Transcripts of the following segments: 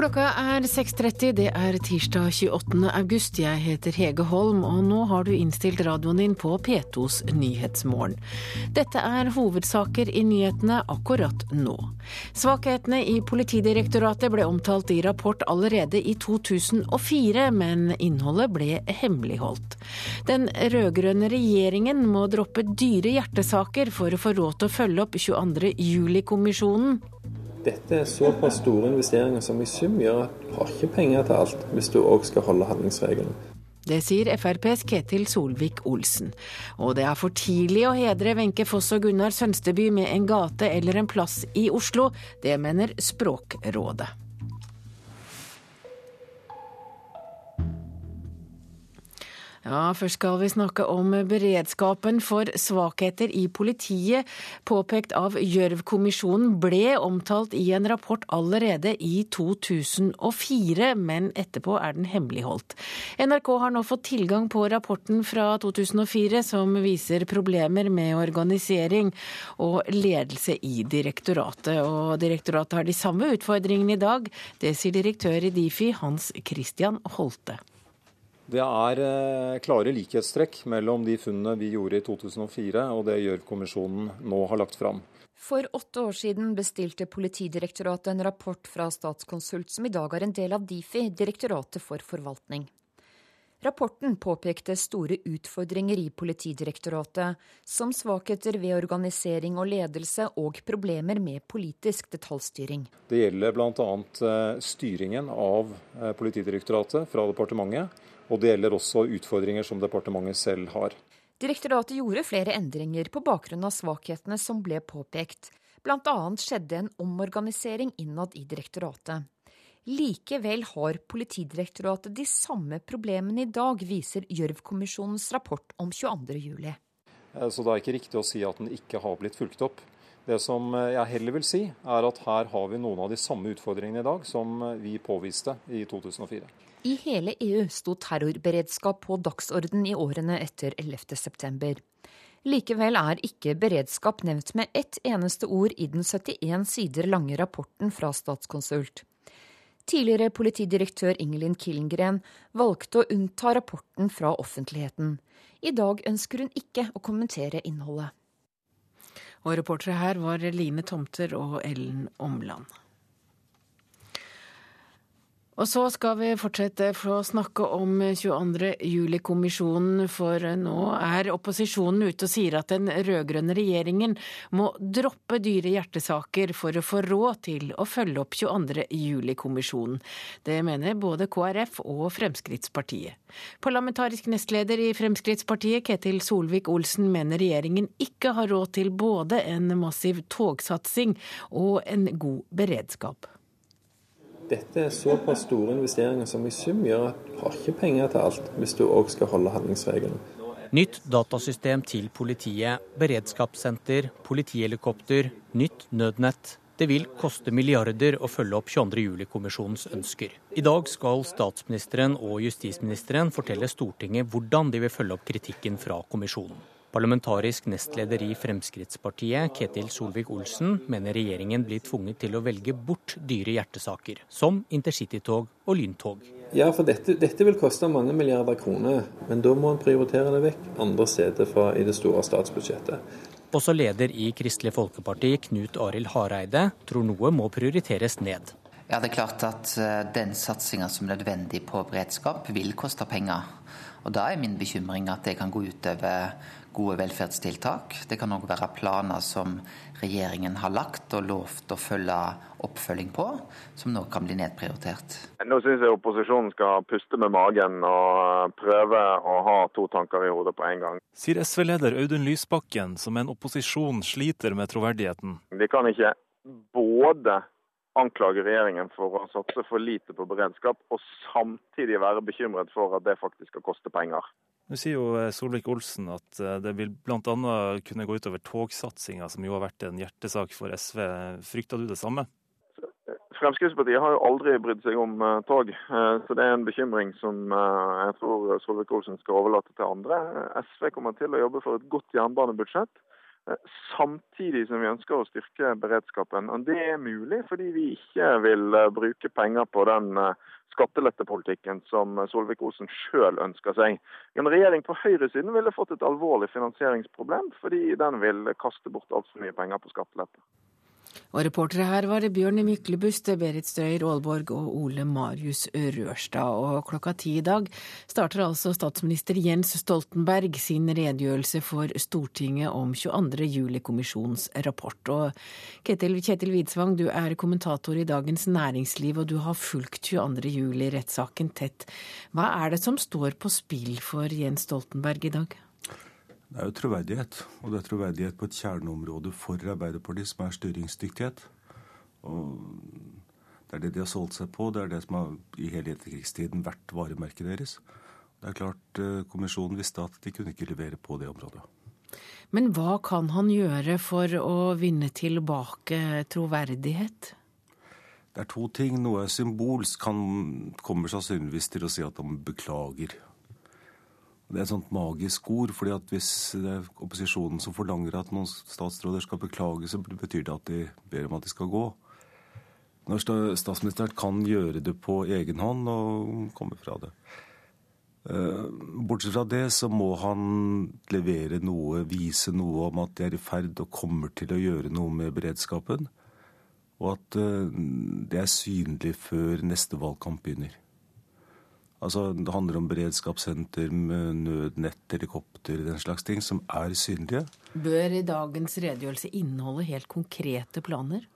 Klokka er 6.30, det er tirsdag 28. august. Jeg heter Hege Holm, og nå har du innstilt radioen din på P2s Nyhetsmorgen. Dette er hovedsaker i nyhetene akkurat nå. Svakhetene i Politidirektoratet ble omtalt i rapport allerede i 2004, men innholdet ble hemmeligholdt. Den rød-grønne regjeringen må droppe dyre hjertesaker for å få råd til å følge opp 22. juli-kommisjonen. Dette er såpass store investeringer som i sum gjør at du har ikke penger til alt, hvis du òg skal holde handlingsregelen. Det sier FrPs Ketil Solvik-Olsen. Og det er for tidlig å hedre Wenche Foss og Gunnar Sønsteby med en gate eller en plass i Oslo. Det mener Språkrådet. Ja, Først skal vi snakke om beredskapen for svakheter i politiet, påpekt av Gjørv-kommisjonen, ble omtalt i en rapport allerede i 2004, men etterpå er den hemmeligholdt. NRK har nå fått tilgang på rapporten fra 2004 som viser problemer med organisering og ledelse i direktoratet. Og direktoratet har de samme utfordringene i dag. Det sier direktør i Difi, Hans Christian Holte. Det er eh, klare likhetstrekk mellom de funnene vi gjorde i 2004 og det Gjørv-kommisjonen nå har lagt fram. For åtte år siden bestilte Politidirektoratet en rapport fra Statskonsult, som i dag er en del av Difi, Direktoratet for forvaltning. Rapporten påpekte store utfordringer i Politidirektoratet, som svakheter ved organisering og ledelse og problemer med politisk detaljstyring. Det gjelder bl.a. Eh, styringen av eh, Politidirektoratet fra departementet og det gjelder også utfordringer som departementet selv har. Direktoratet gjorde flere endringer på bakgrunn av svakhetene som ble påpekt. Bl.a. skjedde en omorganisering innad i direktoratet. Likevel har Politidirektoratet de samme problemene i dag, viser Gjørv-kommisjonens rapport om 22.07. Eh, så det er ikke riktig å si at den ikke har blitt fulgt opp. Det som eh, jeg heller vil si, er at her har vi noen av de samme utfordringene i dag som eh, vi påviste i 2004. I hele EU sto terrorberedskap på dagsorden i årene etter 11.9. Likevel er ikke beredskap nevnt med ett eneste ord i den 71 sider lange rapporten fra Statskonsult. Tidligere politidirektør Ingelin Killengren valgte å unnta rapporten fra offentligheten. I dag ønsker hun ikke å kommentere innholdet. Og reportere her var Line Tomter og Ellen Omland. Og så skal vi fortsette for å snakke om 22. juli-kommisjonen, for nå er opposisjonen ute og sier at den rød-grønne regjeringen må droppe dyre hjertesaker for å få råd til å følge opp 22. juli-kommisjonen. Det mener både KrF og Fremskrittspartiet. Parlamentarisk nestleder i Fremskrittspartiet, Ketil Solvik-Olsen, mener regjeringen ikke har råd til både en massiv togsatsing og en god beredskap. Dette er såpass store investeringer som i sum gjør at du har ikke penger til alt, hvis du òg skal holde handlingsregelen. Nytt datasystem til politiet, beredskapssenter, politihelikopter, nytt nødnett. Det vil koste milliarder å følge opp 22.07-kommisjonens ønsker. I dag skal statsministeren og justisministeren fortelle Stortinget hvordan de vil følge opp kritikken fra kommisjonen. Parlamentarisk nestleder i Fremskrittspartiet, Ketil Solvik-Olsen, mener regjeringen blir tvunget til å velge bort dyre hjertesaker, som intercitytog og lyntog. Ja, for dette, dette, vil koste mange milliarder kroner, men da må en prioritere det vekk andre steder fra, i det store statsbudsjettet. Også leder i Kristelig Folkeparti, Knut Arild Hareide, tror noe må prioriteres ned. Ja, det er klart at eh, Den satsinga som er nødvendig på beredskap, vil koste penger. Og Da er min bekymring at det kan gå utover gode velferdstiltak. Det kan òg være planer som regjeringen har lagt og lovt å følge oppfølging på, som nå kan bli nedprioritert. Nå syns jeg opposisjonen skal puste med magen og prøve å ha to tanker i hodet på en gang. Sier SV-leder Audun Lysbakken, som en opposisjon sliter med troverdigheten. De kan ikke både anklage regjeringen for å satse for lite på beredskap, og samtidig være bekymret for at det faktisk skal koste penger. Nå sier jo eh, Solvik-Olsen at eh, det vil bl.a. kunne gå utover togsatsinga, som jo har vært en hjertesak for SV. Frykter du det samme? Fremskrittspartiet har jo aldri brydd seg om uh, tog, så det er en bekymring som jeg tror Solvik-Olsen skal overlate til andre. SV kommer til å jobbe for et godt jernbanebudsjett, samtidig som vi ønsker å styrke beredskapen. Og Det er mulig fordi vi ikke vil bruke penger på den skattelettepolitikken som Solvik-Olsen sjøl ønsker seg. En regjering på høyresiden ville fått et alvorlig finansieringsproblem, fordi den vil kaste bort altfor mye penger på skattelette. Og reportere her var det Bjørn Myklebust, Berit Strøyer Aalborg og Ole Marius Rørstad. Og klokka ti i dag starter altså statsminister Jens Stoltenberg sin redegjørelse for Stortinget om 22. juli-kommisjonens rapport. Og Ketil, Kjetil Widsvang, du er kommentator i Dagens Næringsliv, og du har fulgt 22. juli-rettssaken tett. Hva er det som står på spill for Jens Stoltenberg i dag? Det er jo troverdighet. Og det er troverdighet på et kjerneområde for Arbeiderpartiet, som er styringsdyktighet. Og det er det de har solgt seg på. Det er det som har i hele etterkrigstiden vært varemerket deres. Det er klart eh, Kommisjonen visste at de kunne ikke levere på det området. Men hva kan han gjøre for å vinne tilbake troverdighet? Det er to ting. Noe er symbolsk. Han kommer sannsynligvis til å si at han beklager det er et sånt magisk ord. fordi at Hvis det er opposisjonen som forlanger at noen statsråder skal beklage, så betyr det at de ber om at de skal gå. Når statsministeren kan gjøre det på egen hånd og komme fra det. Eh, bortsett fra det så må han levere noe, vise noe om at de er i ferd og kommer til å gjøre noe med beredskapen. Og at eh, det er synlig før neste valgkamp begynner. Altså, Det handler om beredskapssenter med nødnett, helikopter, den slags ting, som er synlige. Bør dagens redegjørelse inneholde helt konkrete planer?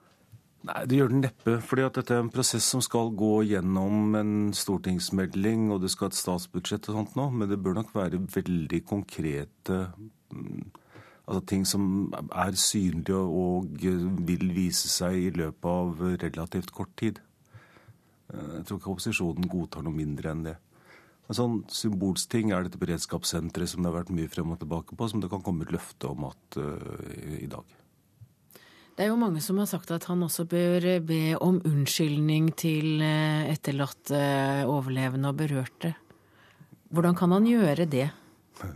Nei, det gjør den neppe. fordi at dette er en prosess som skal gå gjennom en stortingsmelding, og det skal et statsbudsjett og sånt nå. Men det bør nok være veldig konkrete mm, altså ting som er synlige og vil vise seg i løpet av relativt kort tid. Eh, jeg tror ikke opposisjonen godtar noe mindre enn det. En sånn symbolsk ting er dette beredskapssenteret som det har vært mye frem og tilbake på, som det kan komme et løfte om at uh, i dag. Det er jo mange som har sagt at han også bør be om unnskyldning til eh, etterlatte, overlevende og berørte. Hvordan kan han gjøre det?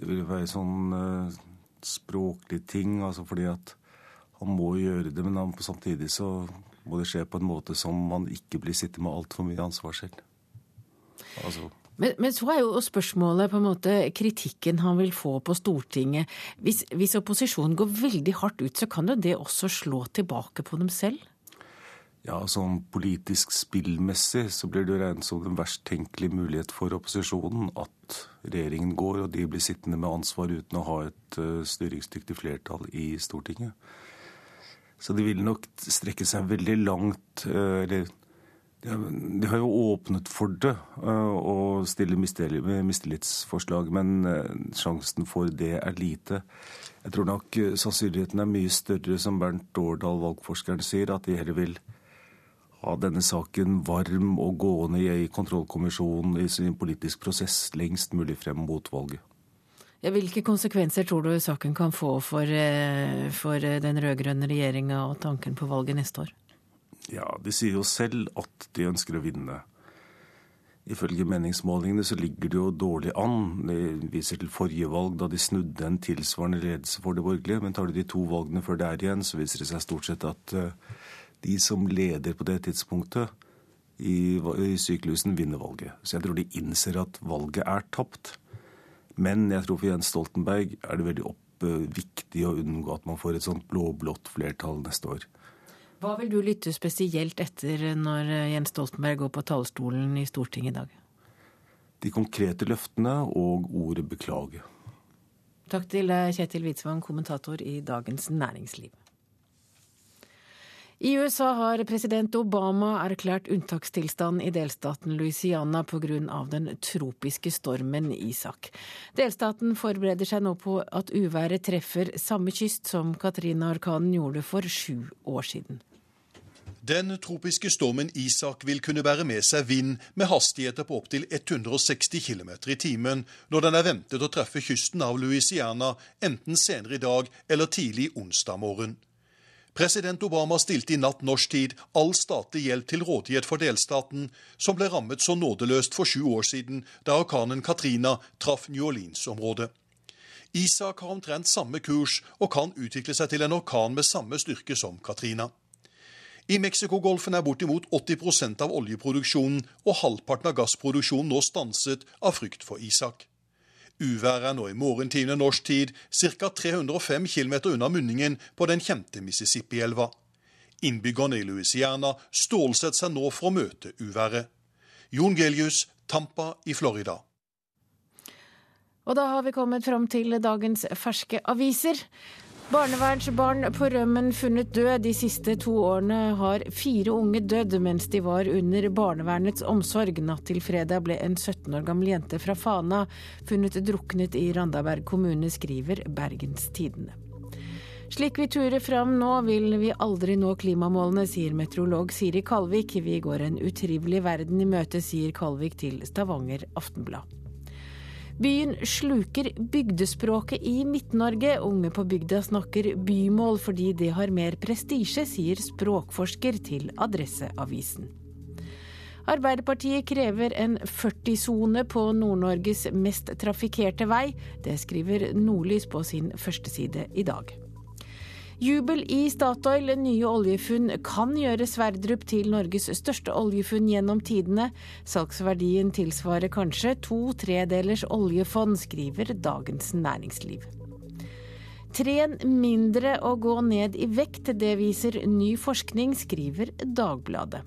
Det vil være sånn uh, språklig ting, altså fordi at han må gjøre det, men han, samtidig så må det skje på en måte som man ikke blir sittende med altfor mye ansvar selv. Altså. Men, men, så er jo spørsmålet på en måte kritikken han vil få på Stortinget. Hvis, hvis opposisjonen går veldig hardt ut, så kan jo det også slå tilbake på dem selv? Ja, sånn politisk spillmessig så blir det regnet som den verst tenkelige mulighet for opposisjonen at regjeringen går, og de blir sittende med ansvar uten å ha et uh, styringsdyktig flertall i Stortinget. Så de vil nok strekke seg veldig langt. Eh, eller de har jo åpnet for det eh, å stille mistillitsforslag, men eh, sjansen for det er lite. Jeg tror nok sannsynligheten er mye større, som Bernt Årdal, valgforskeren, sier, at de heller vil ha denne saken varm og gående i kontrollkommisjonen i sin politisk prosess lengst mulig frem mot valget. Ja, hvilke konsekvenser tror du saken kan få for, eh, for eh, den rød-grønne regjeringa og tanken på valget neste år? Ja, De sier jo selv at de ønsker å vinne. Ifølge meningsmålingene så ligger det jo dårlig an. Det viser til forrige valg, da de snudde en tilsvarende ledelse for det borgerlige. Men tar de de to valgene før der igjen, så viser det seg stort sett at eh, de som leder på det tidspunktet i, syklusen, vinner valget. Så jeg tror de innser at valget er tapt. Men jeg tror for Jens Stoltenberg er det veldig opp, viktig å unngå at man får et sånt blå-blått flertall neste år. Hva vil du lytte spesielt etter når Jens Stoltenberg går på talerstolen i Stortinget i dag? De konkrete løftene og ordet beklage. Takk til Kjetil Hvitsvang, kommentator i Dagens Næringsliv. I USA har president Obama erklært unntakstilstand i delstaten Louisiana pga. den tropiske stormen Isak. Delstaten forbereder seg nå på at uværet treffer samme kyst som Katrina-orkanen gjorde for sju år siden. Den tropiske stormen Isak vil kunne bære med seg vind med hastigheter på opptil 160 km i timen når den er ventet å treffe kysten av Louisiana enten senere i dag eller tidlig onsdag morgen. President Obama stilte i natt norsk tid all statlig hjelp til rådighet for delstaten, som ble rammet så nådeløst for sju år siden da orkanen Katrina traff New Orleans-området. Isak har omtrent samme kurs og kan utvikle seg til en orkan med samme styrke som Katrina. I Mexicogolfen er bortimot 80% av oljeproduksjonen og halvparten av gassproduksjonen nå stanset av frykt for Isak. Uværet er nå i morgentimene norsk tid ca. 305 km unna munningen på den kjente Mississippi-elva. Innbyggerne i Louisiana stålsetter seg nå for å møte uværet. Jon Gelius, Tampa i Florida. Og da har vi kommet fram til dagens ferske aviser. Barnevernsbarn på rømmen funnet død. De siste to årene har fire unge dødd mens de var under barnevernets omsorg. Natt til fredag ble en 17 år gammel jente fra Fana funnet druknet i Randaberg kommune, skriver Bergens Tidende. Slik vi turer fram nå, vil vi aldri nå klimamålene, sier meteorolog Siri Kalvik. Vi går en utrivelig verden i møte, sier Kalvik til Stavanger Aftenblad. Byen sluker bygdespråket i Midt-Norge. Unge på bygda snakker bymål fordi det har mer prestisje, sier språkforsker til Adresseavisen. Arbeiderpartiet krever en 40-sone på Nord-Norges mest trafikkerte vei. Det skriver Nordlys på sin førsteside i dag. Jubel i Statoil. Nye oljefunn kan gjøre Sverdrup til Norges største oljefunn gjennom tidene. Salgsverdien tilsvarer kanskje to tredelers oljefond, skriver Dagens Næringsliv. Tren mindre å gå ned i vekt, det viser ny forskning, skriver Dagbladet.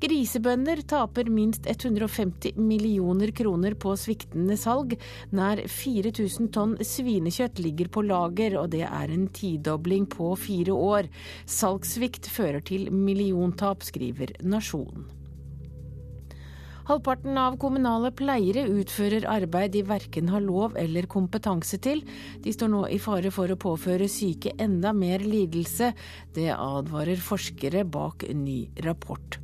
Grisebønder taper minst 150 millioner kroner på sviktende salg. Nær 4000 tonn svinekjøtt ligger på lager, og det er en tidobling på fire år. Salgssvikt fører til milliontap, skriver Nasjonen. Halvparten av kommunale pleiere utfører arbeid de verken har lov eller kompetanse til. De står nå i fare for å påføre syke enda mer lidelse. Det advarer forskere bak ny rapport.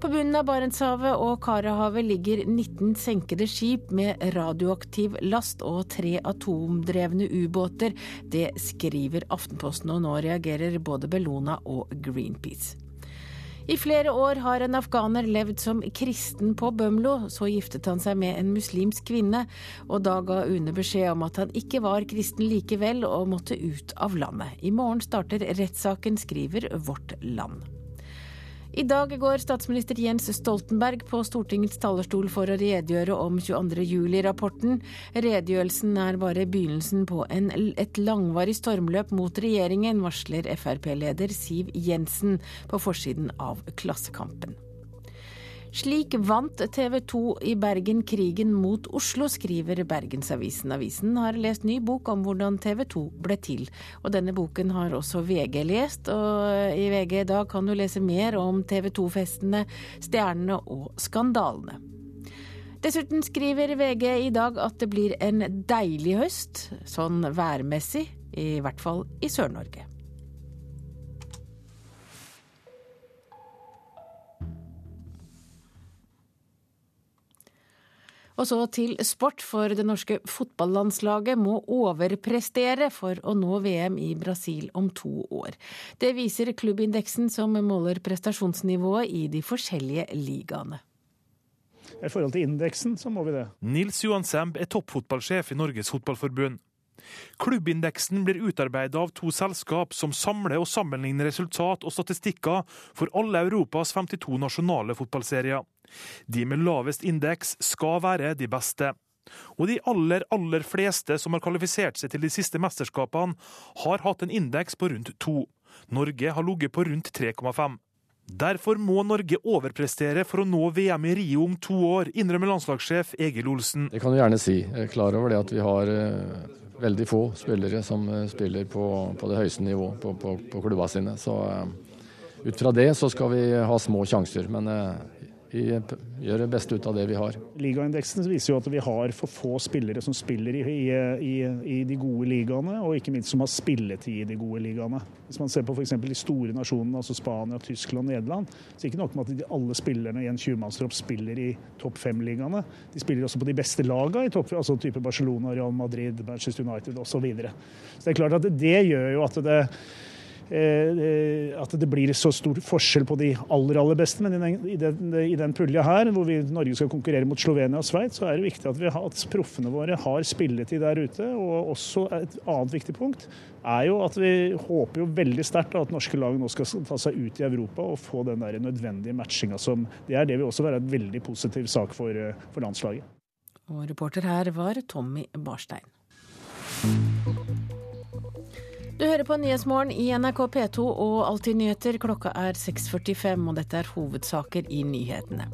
På bunnen av Barentshavet og Karahavet ligger 19 senkede skip med radioaktiv last og tre atomdrevne ubåter. Det skriver Aftenposten, og nå reagerer både Bellona og Greenpeace. I flere år har en afghaner levd som kristen på Bømlo. Så giftet han seg med en muslimsk kvinne, og da ga UNE beskjed om at han ikke var kristen likevel og måtte ut av landet. I morgen starter rettssaken, skriver Vårt Land. I dag går statsminister Jens Stoltenberg på Stortingets talerstol for å redegjøre om 22. juli-rapporten. Redegjørelsen er bare begynnelsen på en, et langvarig stormløp mot regjeringen, varsler Frp-leder Siv Jensen på forsiden av Klassekampen. Slik vant TV 2 i Bergen krigen mot Oslo, skriver Bergensavisen. Avisen har lest ny bok om hvordan TV 2 ble til. Og denne boken har også VG lest, og i VG i dag kan du lese mer om TV 2-festene, stjernene og skandalene. Dessuten skriver VG i dag at det blir en deilig høst, sånn værmessig, i hvert fall i Sør-Norge. Og så til sport, for det norske fotballandslaget må overprestere for å nå VM i Brasil om to år. Det viser klubbindeksen som måler prestasjonsnivået i de forskjellige ligaene. I forhold til indeksen så må vi det. Nils Johan Semb er toppfotballsjef i Norges Fotballforbund. Klubbindeksen blir utarbeidet av to selskap som samler og sammenligner resultat og statistikker for alle Europas 52 nasjonale fotballserier. De med lavest indeks skal være de beste. Og de aller, aller fleste som har kvalifisert seg til de siste mesterskapene, har hatt en indeks på rundt to. Norge har ligget på rundt 3,5. Derfor må Norge overprestere for å nå VM i Rio om to år, innrømmer landslagssjef Egil Olsen. Det kan du gjerne si. Jeg er klar over det at vi har eh, veldig få spillere som eh, spiller på, på det høyeste nivå på, på, på klubba sine. Så uh, ut fra det så skal vi ha små sjanser. Men vi gjør det beste ut av det vi har. Ligaindeksen viser jo at vi har for få spillere som spiller i, i, i de gode ligaene, og ikke minst som har spilletid i de gode ligaene. Hvis man ser på f.eks. de store nasjonene, altså Spania, Tyskland Nederland, så er det ikke nok med at alle spillerne i en 20-mannstropp spiller i topp fem-ligaene. De spiller også på de beste lagene i topp altså type Barcelona, Real Madrid, Manchester United osv. Så, videre. så det er klart at det gjør jo at det at det blir så stor forskjell på de aller aller beste. Men i den, i den, pulja her, hvor vi, Norge skal konkurrere mot Slovenia og Sveits, så er det viktig at, vi at proffene våre har spilletid der ute. Og også et annet viktig punkt er jo at vi håper jo veldig sterkt at norske lag nå skal ta seg ut i Europa og få den der nødvendige matchinga som Det er det vil også være en veldig positiv sak for, for landslaget. Og reporter her var Tommy Barstein. Du hører på Nyhetsmorgen i NRK P2 og Alltid nyheter. Klokka er 6.45, og dette er hovedsaker i nyhetene.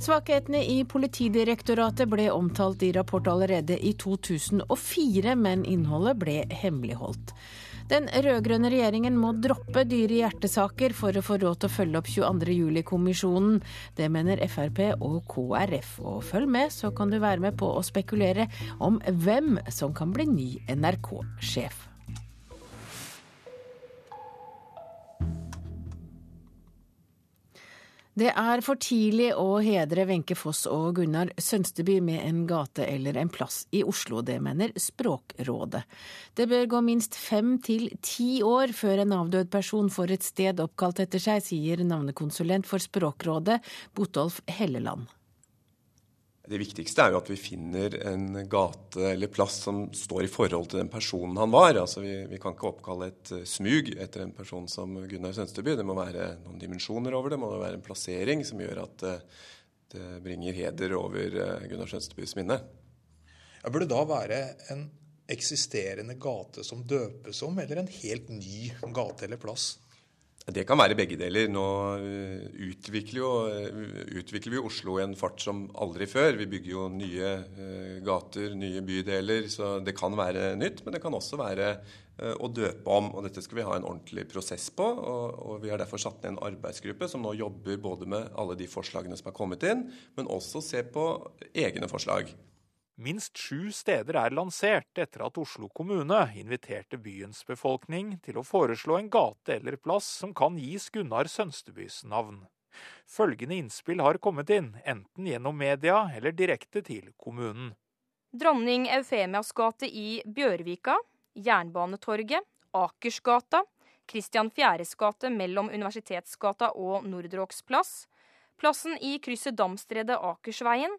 Svakhetene i Politidirektoratet ble omtalt i rapport allerede i 2004, men innholdet ble hemmeligholdt. Den rød-grønne regjeringen må droppe dyre hjertesaker for å få råd til å følge opp 22.07-kommisjonen. Det mener Frp og KrF. Og følg med, så kan du være med på å spekulere om hvem som kan bli ny NRK-sjef. Det er for tidlig å hedre Wenche Foss og Gunnar Sønsteby med en gate eller en plass i Oslo. Det mener Språkrådet. Det bør gå minst fem til ti år før en avdød person får et sted oppkalt etter seg, sier navnekonsulent for Språkrådet, Botolf Helleland. Det viktigste er jo at vi finner en gate eller plass som står i forhold til den personen han var. Altså vi, vi kan ikke oppkalle et eh, smug etter en person som Gunnar Sønsteby. Det må være noen dimensjoner over det, det må være en plassering som gjør at eh, det bringer heder over eh, Gunnar Sønstebys minne. Ja, burde det da være en eksisterende gate som døpes om, eller en helt ny gate eller plass? Det kan være begge deler. Nå eh, utvikler, jo, eh, utvikler, vi Oslo i en fart som aldri før. Vi bygger jo nye uh, gater, nye bydeler. Så det kan være nytt, men det kan også være å døpe om. Og dette skal vi ha en ordentlig prosess på. Og, og, vi har derfor satt ned en arbeidsgruppe som nå jobber både med alle de forslagene som er kommet inn, men også ser på egne forslag. Minst sju steder er lansert etter at Oslo kommune inviterte byens befolkning til å foreslå en gate eller plass som kan gis Gunnar Sønstebys navn. Følgende innspill har kommet inn, enten gjennom media eller direkte til kommunen. Dronning Eufemias gate i Bjørvika, Jernbanetorget, Akersgata, Kristian Fjæres gate mellom Universitetsgata og Nordråks plass, plassen i krysset Damstredet Akersveien,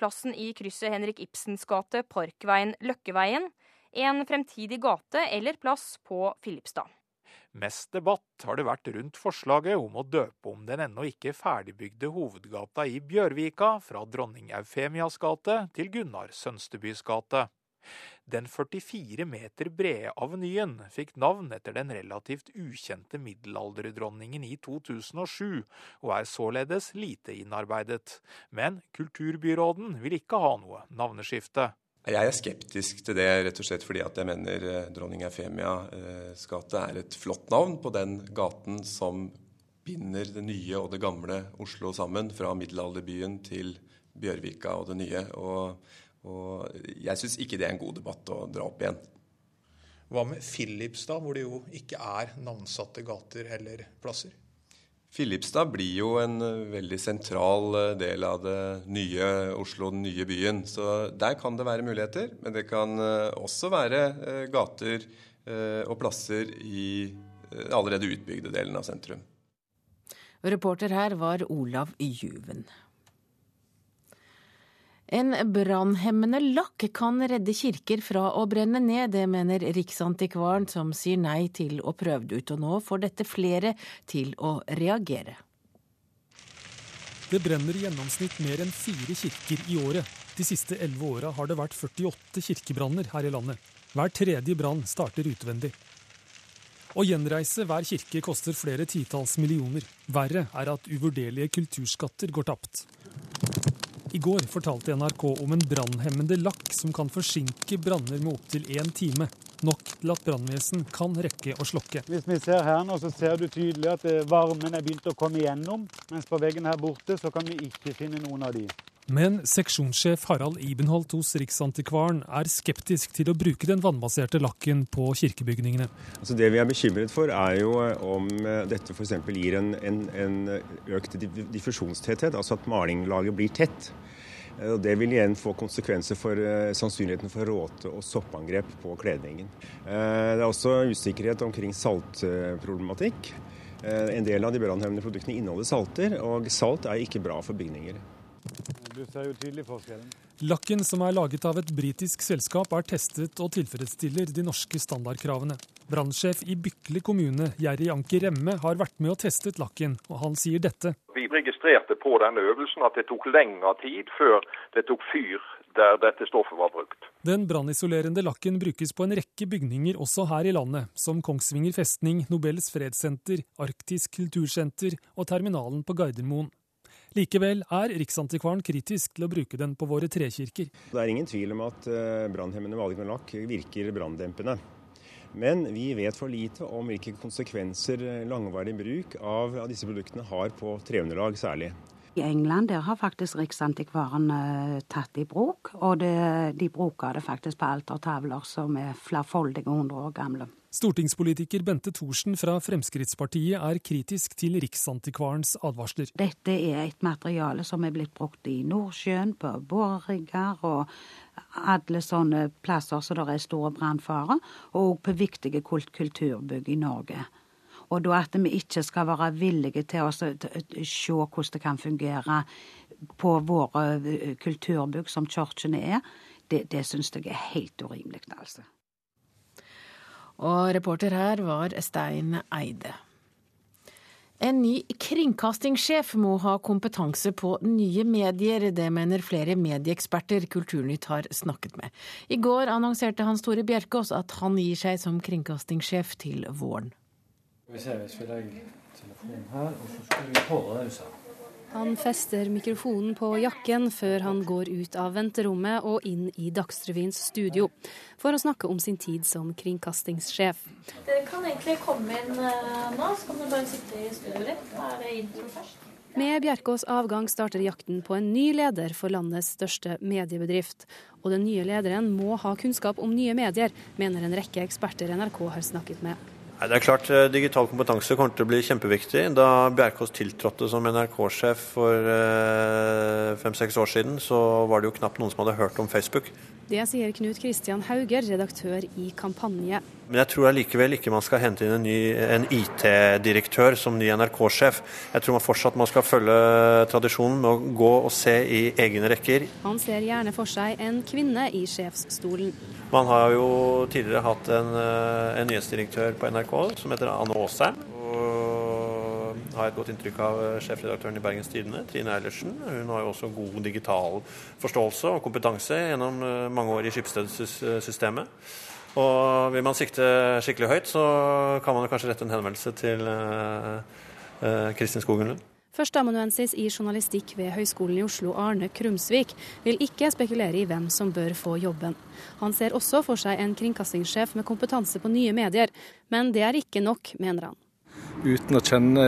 plassen i krysset Henrik Ibsens gate, Parkveien, Løkkeveien, en fremtidig gate eller plass på Filipstad. Mest debatt har det vært rundt forslaget om å døpe om den ennå ikke ferdigbygde hovedgata i Bjørvika fra dronning Eufemias gate til Gunnar Sønstebys gate. Den 44 meter brede avenyen fikk navn etter den relativt ukjente middelalderdronningen i 2007, og er således lite innarbeidet. Men kulturbyråden vil ikke ha noe navneskifte. Jeg er skeptisk til det rett og slett fordi jeg mener eh, dronning Eufemias gate er et flott navn på den gaten som binder det nye og det gamle Oslo sammen, fra middelalderbyen til Bjørvika og det nye. Og og jeg syns ikke det er en god debatt å dra opp igjen. Hva med Filipstad, hvor det jo ikke er navnsatte gater eller plasser? Filipstad blir jo en eh, veldig sentral eh, del av det nye Oslo, den nye byen. Så der kan det være muligheter. Men det kan eh, også være gater og plasser i allerede utbygde delen av sentrum. Reporter her var Olav Juven. En brannhemmende lakk kan redde kirker fra å brenne ned, det mener Riksantikvaren, som sier nei til å prøve det ut. Og nå får dette flere til å reagere. Det brenner i gjennomsnitt mer enn fire kirker i året. De siste elleve åra har det vært 48 kirkebranner her i landet. Hver tredje brann starter utvendig. Å gjenreise hver kirke koster flere titalls millioner. Verre er at uvurderlige kulturskatter går tapt. I går fortalte NRK om en brannhemmende lakk som kan forsinke branner med opptil én time. Nok til at brannvesen kan rekke å slokke. Hvis vi ser her nå, så ser du tydelig at eh, varmen er begynt å komme igjennom. Mens på veggen her borte så kan vi ikke finne noen av de. Men seksjonssjef Harald Ibenholt hos Riksantikvaren er skeptisk til å bruke den vannbaserte lakken på kirkebygningene. Altså det vi er bekymret for, er jo eh, om eh, dette f.eks. gir en, en, en økt diffusjonstetthet, altså at malinglaget blir tett. Det vil igjen få konsekvenser for sannsynligheten for råte- og soppangrep på kledningen. Det er også usikkerhet omkring saltproblematikk. En del av de brannhemmende produktene inneholder salter, og salt er ikke bra for bygninger. Du ser jo tydelig forskjellen. Lakken, som er laget av et britisk selskap, er testet og tilfredsstiller de norske standardkravene. Brannsjef i Bykle kommune, Jerry Anker Remme, har vært med og testet lakken, og han sier dette. Vi registrerte på denne øvelsen at det tok lengre tid før det tok fyr der dette stoffet var brukt. Den brannisolerende lakken brukes på en rekke bygninger også her i landet, som Kongsvinger festning, Nobels fredssenter, Arktisk kultursenter og terminalen på Gardermoen. Likevel er Riksantikvaren kritisk til å bruke den på våre trekirker. Det er ingen tvil om at brannhemmende maling med lakk virker branndempende. Men vi vet for lite om hvilke konsekvenser langvarig bruk av disse produktene har på treunderlag særlig. I England der har faktisk Riksantikvaren tatt i bruk, og det, de bruker det faktisk på altertavler som er flerfoldige hundre år gamle. Stortingspolitiker Bente Thorsen fra Fremskrittspartiet er kritisk til Riksantikvarens advarsler. Dette er et materiale som er blitt brukt i Nordsjøen, på borerigger og alle sånne plasser så det er store brannfarer, og på viktige kulturbygg i Norge. Og da at vi ikke skal være villige til å se hvordan det kan fungere på våre kulturbygg som kirkene er, det, det syns jeg er helt urimelig, altså. Og reporter her var Stein Eide. En ny kringkastingssjef må ha kompetanse på nye medier. Det mener flere medieeksperter Kulturnytt har snakket med. I går annonserte Hans Tore Bjerkås at han gir seg som kringkastingssjef til våren. Vi ser hvis vi legger telefonen her, og så skal vi på det. Han fester mikrofonen på jakken før han går ut av venterommet og inn i Dagsrevyens studio for å snakke om sin tid som kringkastingssjef. Dere kan egentlig komme inn nå, så kan dere bare sitte i studioet ditt. Da er det intro først. Med Bjerkås avgang starter jakten på en ny leder for landets største mediebedrift. Og den nye lederen må ha kunnskap om nye medier, mener en rekke eksperter NRK har snakket med. Det er klart Digital kompetanse kommer til å bli kjempeviktig. Da Bjerkås tiltrådte som NRK-sjef for fem-seks år siden, så var det jo knapt noen som hadde hørt om Facebook. Det sier Knut Kristian Hauger, redaktør i Kampanje. Men jeg tror allikevel ikke man skal hente inn en, ny- en IT-direktør som ny NRK-sjef. Jeg tror man fortsatt man skal følge tradisjonen med å gå og se i egne rekker. Han ser gjerne for seg en kvinne i sjefsstolen. Man har jo tidligere hatt en, eh, en nyhetsdirektør på NRK som heter Anne Aasheim. Har et godt inntrykk av eh, sjefredaktøren i Bergens Tidende, Trine Eilertsen. Hun har jo også god digital forståelse og kompetanse gjennom eh, mange år i Skipsted-systemet. Og vil man sikte skikkelig høyt, så kan man kanskje rette en henvendelse til eh, Kristin Skogen Lund. Førsteamanuensis i journalistikk ved Høgskolen i Oslo, Arne Krumsvik, vil ikke spekulere i hvem som bør få jobben. Han ser også for seg en kringkastingssjef med kompetanse på nye medier, men det er ikke nok, mener han. Uten å kjenne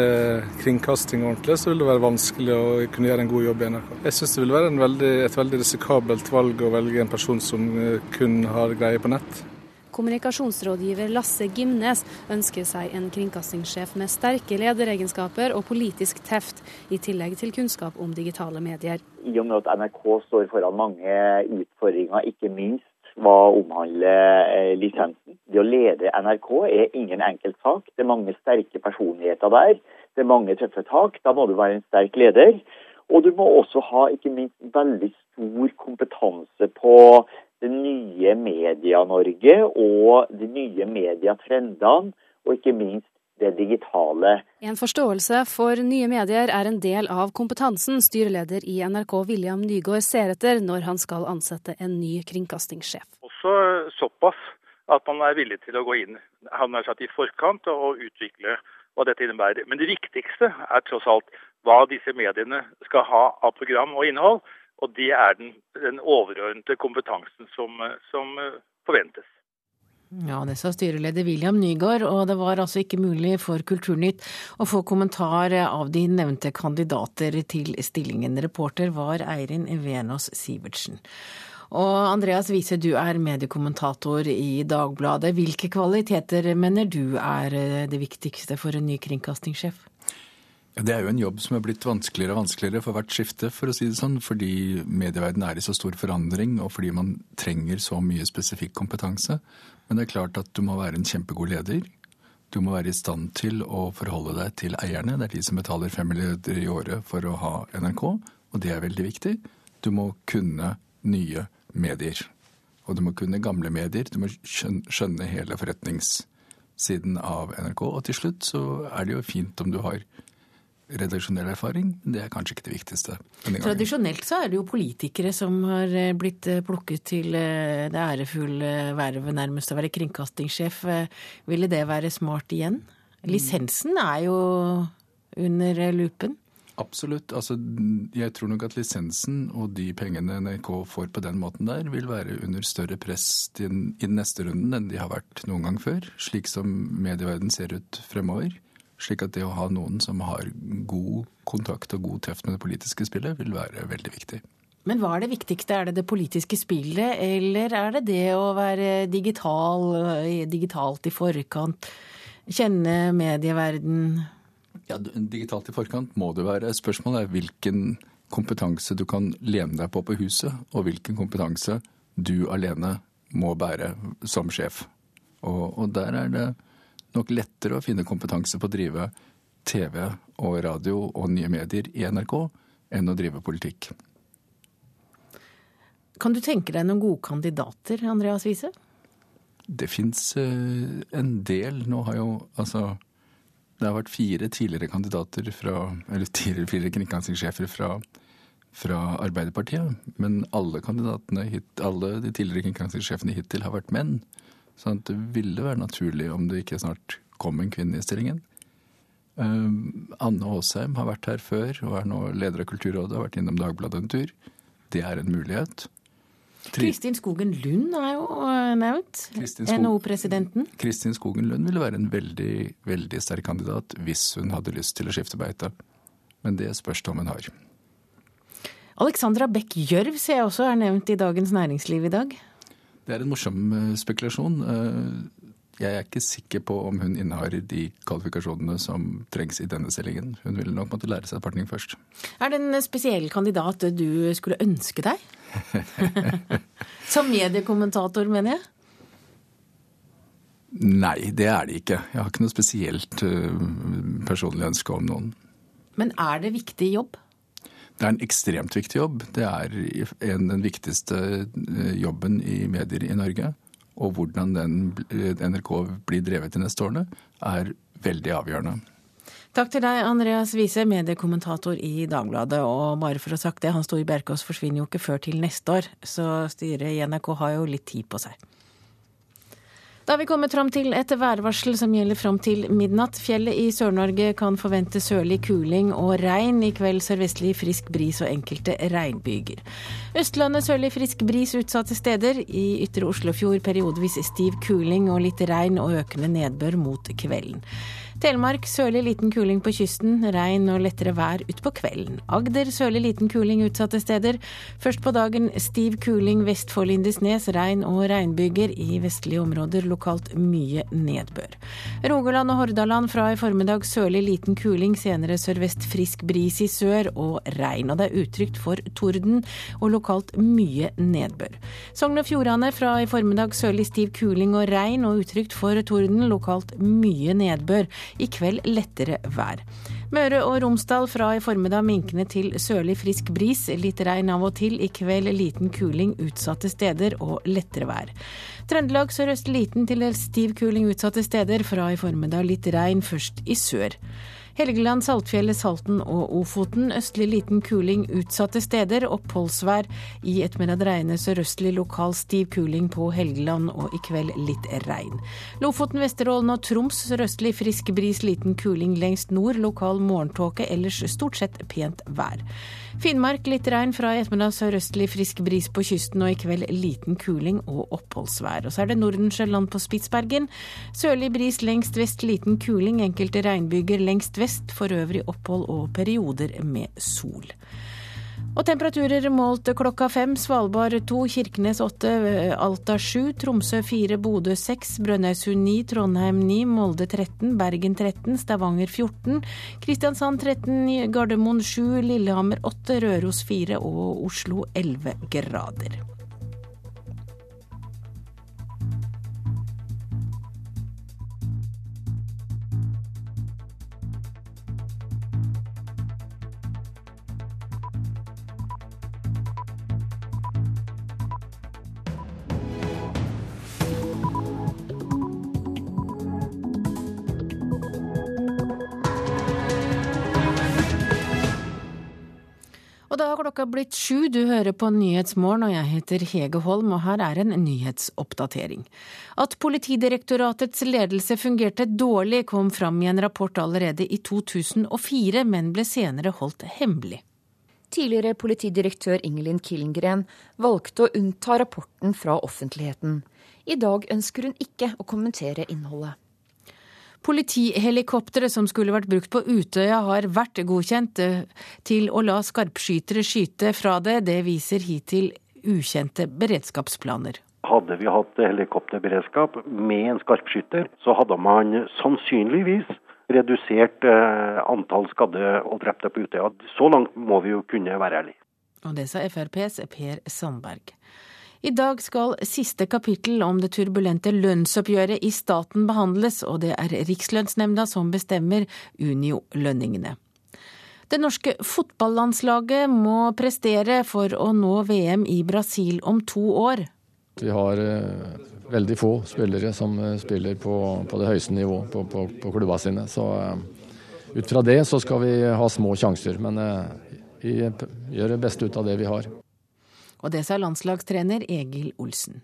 kringkasting ordentlig, så vil det være vanskelig å kunne gjøre en god jobb i NRK. Jeg syns det vil være en veldig, et veldig risikabelt valg å velge en person som eh, kun har greie på nett. Kommunikasjonsrådgiver Lasse Gimnes ønsker seg en kringkastingssjef med sterke lederegenskaper og politisk teft, i tillegg til kunnskap om digitale medier. I og med at NRK står foran mange utfordringer, ikke minst hva omhandler eh, lisensen. Det å lede NRK er ingen enkelt sak. Det er mange sterke personligheter der. Det er mange tøffe tak. Da må du være en sterk leder. Og du må også ha ikke minst veldig stor kompetanse på det nye Media-Norge og de nye mediatrendene, og ikke minst det digitale. En forståelse for nye medier er en del av kompetansen styreleder i NRK William Nygaard ser etter når han skal ansette en ny kringkastingssjef. Også såpass at man er villig til å gå inn han er satt i forkant og utvikle hva dette innebærer. Men det viktigste er tross alt hva disse mediene skal ha av program og innhold. Og det er den, den overordnede kompetansen som, som forventes. Ja, det sa styreleder William Nygaard, og det var altså ikke mulig for Kulturnytt å få kommentar av de nevnte kandidater til stillingen. Reporter var Eirin Venås Sivertsen. Og Andreas Wiese, du er mediekommentator i Dagbladet. Hvilke kvaliteter mener du er det viktigste for en ny kringkastingssjef? Det er jo en jobb som er blitt vanskeligere og vanskeligere for hvert skifte, for å si det sånn. Fordi medieverdenen er i så stor forandring, og fordi man trenger så mye spesifikk kompetanse. Men det er klart at du må være en kjempegod leder. Du må være i stand til å forholde deg til eierne. Det er de som betaler fem milliarder i året for å ha NRK, og det er veldig viktig. Du må kunne nye medier. Og du må kunne gamle medier. Du må skjønne hele forretningssiden av NRK. Og til slutt så er det jo fint om du har redaksjonell erfaring, det er kanskje ikke det viktigste. Tradisjonelt så er det jo politikere som har eh, blitt eh, plukket til eh, det ærefulle vervet nærmest å være kringkastingssjef. Ville det være smart igjen? Lisensen er jo under lupen. Absolutt. Altså, jeg tror nok at lisensen og de pengene NRK får på den måten der, vil være under større press i den neste runden enn de har vært noen gang før, slik som medieverden ser ut fremover. Slik at det å ha noen som har god kontakt og god tøft med det politiske spillet, vil være veldig viktig. Men hva er det viktigste? Er det det politiske spillet, eller er det det å være digital, digitalt i forkant? Kjenne medieverden? Ja, digitalt i forkant må det være. Spørsmålet er hvilken kompetanse du kan lene deg på på huset, og hvilken kompetanse du alene må bære som sjef. Og, og der er det nok lettere å finne kompetanse på å drive TV og radio og nye medier i NRK enn å drive politikk. Kan du tenke deg noen gode kandidater, Andreas Wiese? Det fins eh, en del. Nå har jo altså Det har vært fire tidligere kandidater fra Eller tidligere fire kringkastingssjefer fra, fra, Arbeiderpartiet. Men alle kandidatene alle de tidligere kringkastingssjefene hittil har vært menn. Sånn at det ville være naturlig om det ikke snart kom en kvinne i stillingen. Uh, Anne Aasheim har vært her før og er nå leder av Kulturrådet, har vært innom Dagbladet en tur. Det er en mulighet. Kristin Skogen Lund er jo eh, nevnt. NHO-presidenten. Kristin Skogen Lund ville være en veldig, veldig sterk kandidat hvis hun hadde lyst til å skifte beite. Men det spørs det om hun har. Alexandra Beck Gjørv ser jeg også er nevnt i Dagens Næringsliv i dag. Det er en morsom eh, spekulasjon. Eh, jeg er ikke sikker på om hun innehar de kvalifikasjonene som trengs i denne stillingen. Hun ville nok måtte lære seg partning først. Er det en spesiell kandidat du skulle ønske deg? som mediekommentator, mener jeg? Nei, det er det ikke. Jeg har ikke noe spesielt eh, personlig ønske om noen. Men er det viktig jobb? Det er en ekstremt viktig jobb. Det er en, den viktigste eh, jobben i medier i Norge. Og hvordan den, NRK blir drevet de neste årene, er veldig avgjørende. Takk til deg, Andreas Wiese, mediekommentator i Dagbladet. Og bare for å ha sagt det, Hans Tore Bjerkås forsvinner jo ikke før til neste år, så styret i NRK har jo litt tid på seg. Da har vi kommet fram til et værvarsel som gjelder fram til midnatt. Fjellet i Sør-Norge kan forvente sørlig kuling og regn. I kveld sørvestlig frisk bris og enkelte regnbyger. Østlandet sørlig frisk bris utsatte steder. I ytre Oslofjord periodevis stiv kuling og litt regn og økende nedbør mot kvelden. Telemark sørlig liten kuling på kysten, regn og lettere vær utpå kvelden. Agder sørlig liten kuling utsatte steder. Først på dagen stiv kuling vest for Lindesnes, regn og regnbyger. I vestlige områder lokalt mye nedbør. Rogaland og Hordaland fra i formiddag sørlig liten kuling, senere sørvest frisk bris i sør og regn. Og det er utrygt for torden og lokalt mye nedbør. Sogn og Fjordane fra i formiddag sørlig stiv kuling og regn og utrygt for torden, lokalt mye nedbør. I kveld lettere vær. Møre og Romsdal fra i formiddag minkende til sørlig frisk bris. Litt regn av og til. I kveld liten kuling utsatte steder og lettere vær. Trøndelag sørøst liten til stiv kuling utsatte steder. Fra i formiddag litt regn, først i sør. Helgeland, Saltfjellet, Salten og Ofoten. Østlig liten kuling utsatte steder. Oppholdsvær. I ettermiddag regner sørøstlig lokal stiv kuling på Helgeland, og i kveld litt regn. Lofoten, Vesterålen og Troms sørøstlig frisk bris, liten kuling lengst nord. Lokal morgentåke, ellers stort sett pent vær. Finnmark litt regn fra i ettermiddag sørøstlig frisk bris på kysten, og i kveld liten kuling og oppholdsvær. Og så er det Nordensjøland på Spitsbergen. Sørlig bris lengst vest, liten kuling. Enkelte regnbyger lengst vest, for øvrig opphold og perioder med sol. Og temperaturer målt klokka fem. Svalbard to, Kirkenes åtte, Alta sju, Tromsø fire, Bodø seks, Brønnøysund ni, Trondheim ni, Molde 13, Bergen 13, Stavanger 14, Kristiansand 13, Gardermoen sju, Lillehammer åtte, Røros fire og Oslo 11 grader. Klokka blitt sju, du hører på Nyhetsmorgen og jeg heter Hege Holm, og her er en nyhetsoppdatering. At Politidirektoratets ledelse fungerte dårlig kom fram i en rapport allerede i 2004, men ble senere holdt hemmelig. Tidligere politidirektør Ingelin Killengren valgte å unnta rapporten fra offentligheten. I dag ønsker hun ikke å kommentere innholdet. Politihelikopteret som skulle vært brukt på Utøya har vært godkjent eh, til å la skarpskytere skyte fra det. Det viser hittil ukjente beredskapsplaner. Hadde vi hatt helikopterberedskap med en skarpskytter, så hadde man sannsynligvis redusert eh, antall skadde og drepte på Utøya. Så langt må vi jo kunne være ærlige. Og det sa FrPs Per Sandberg. I dag skal siste kapittel om det turbulente lønnsoppgjøret i staten behandles, og det er Rikslønnsnemnda som bestemmer Unio-lønningene. Det norske fotballandslaget må prestere for å nå VM i Brasil om to år. Vi har eh, veldig få spillere som eh, spiller på, på det høyeste nivå på, på, på klubba sine. Så eh, ut fra det så skal vi ha små sjanser. Men vi gjør det beste ut av det vi har. Og det sa landslagstrener Egil Olsen.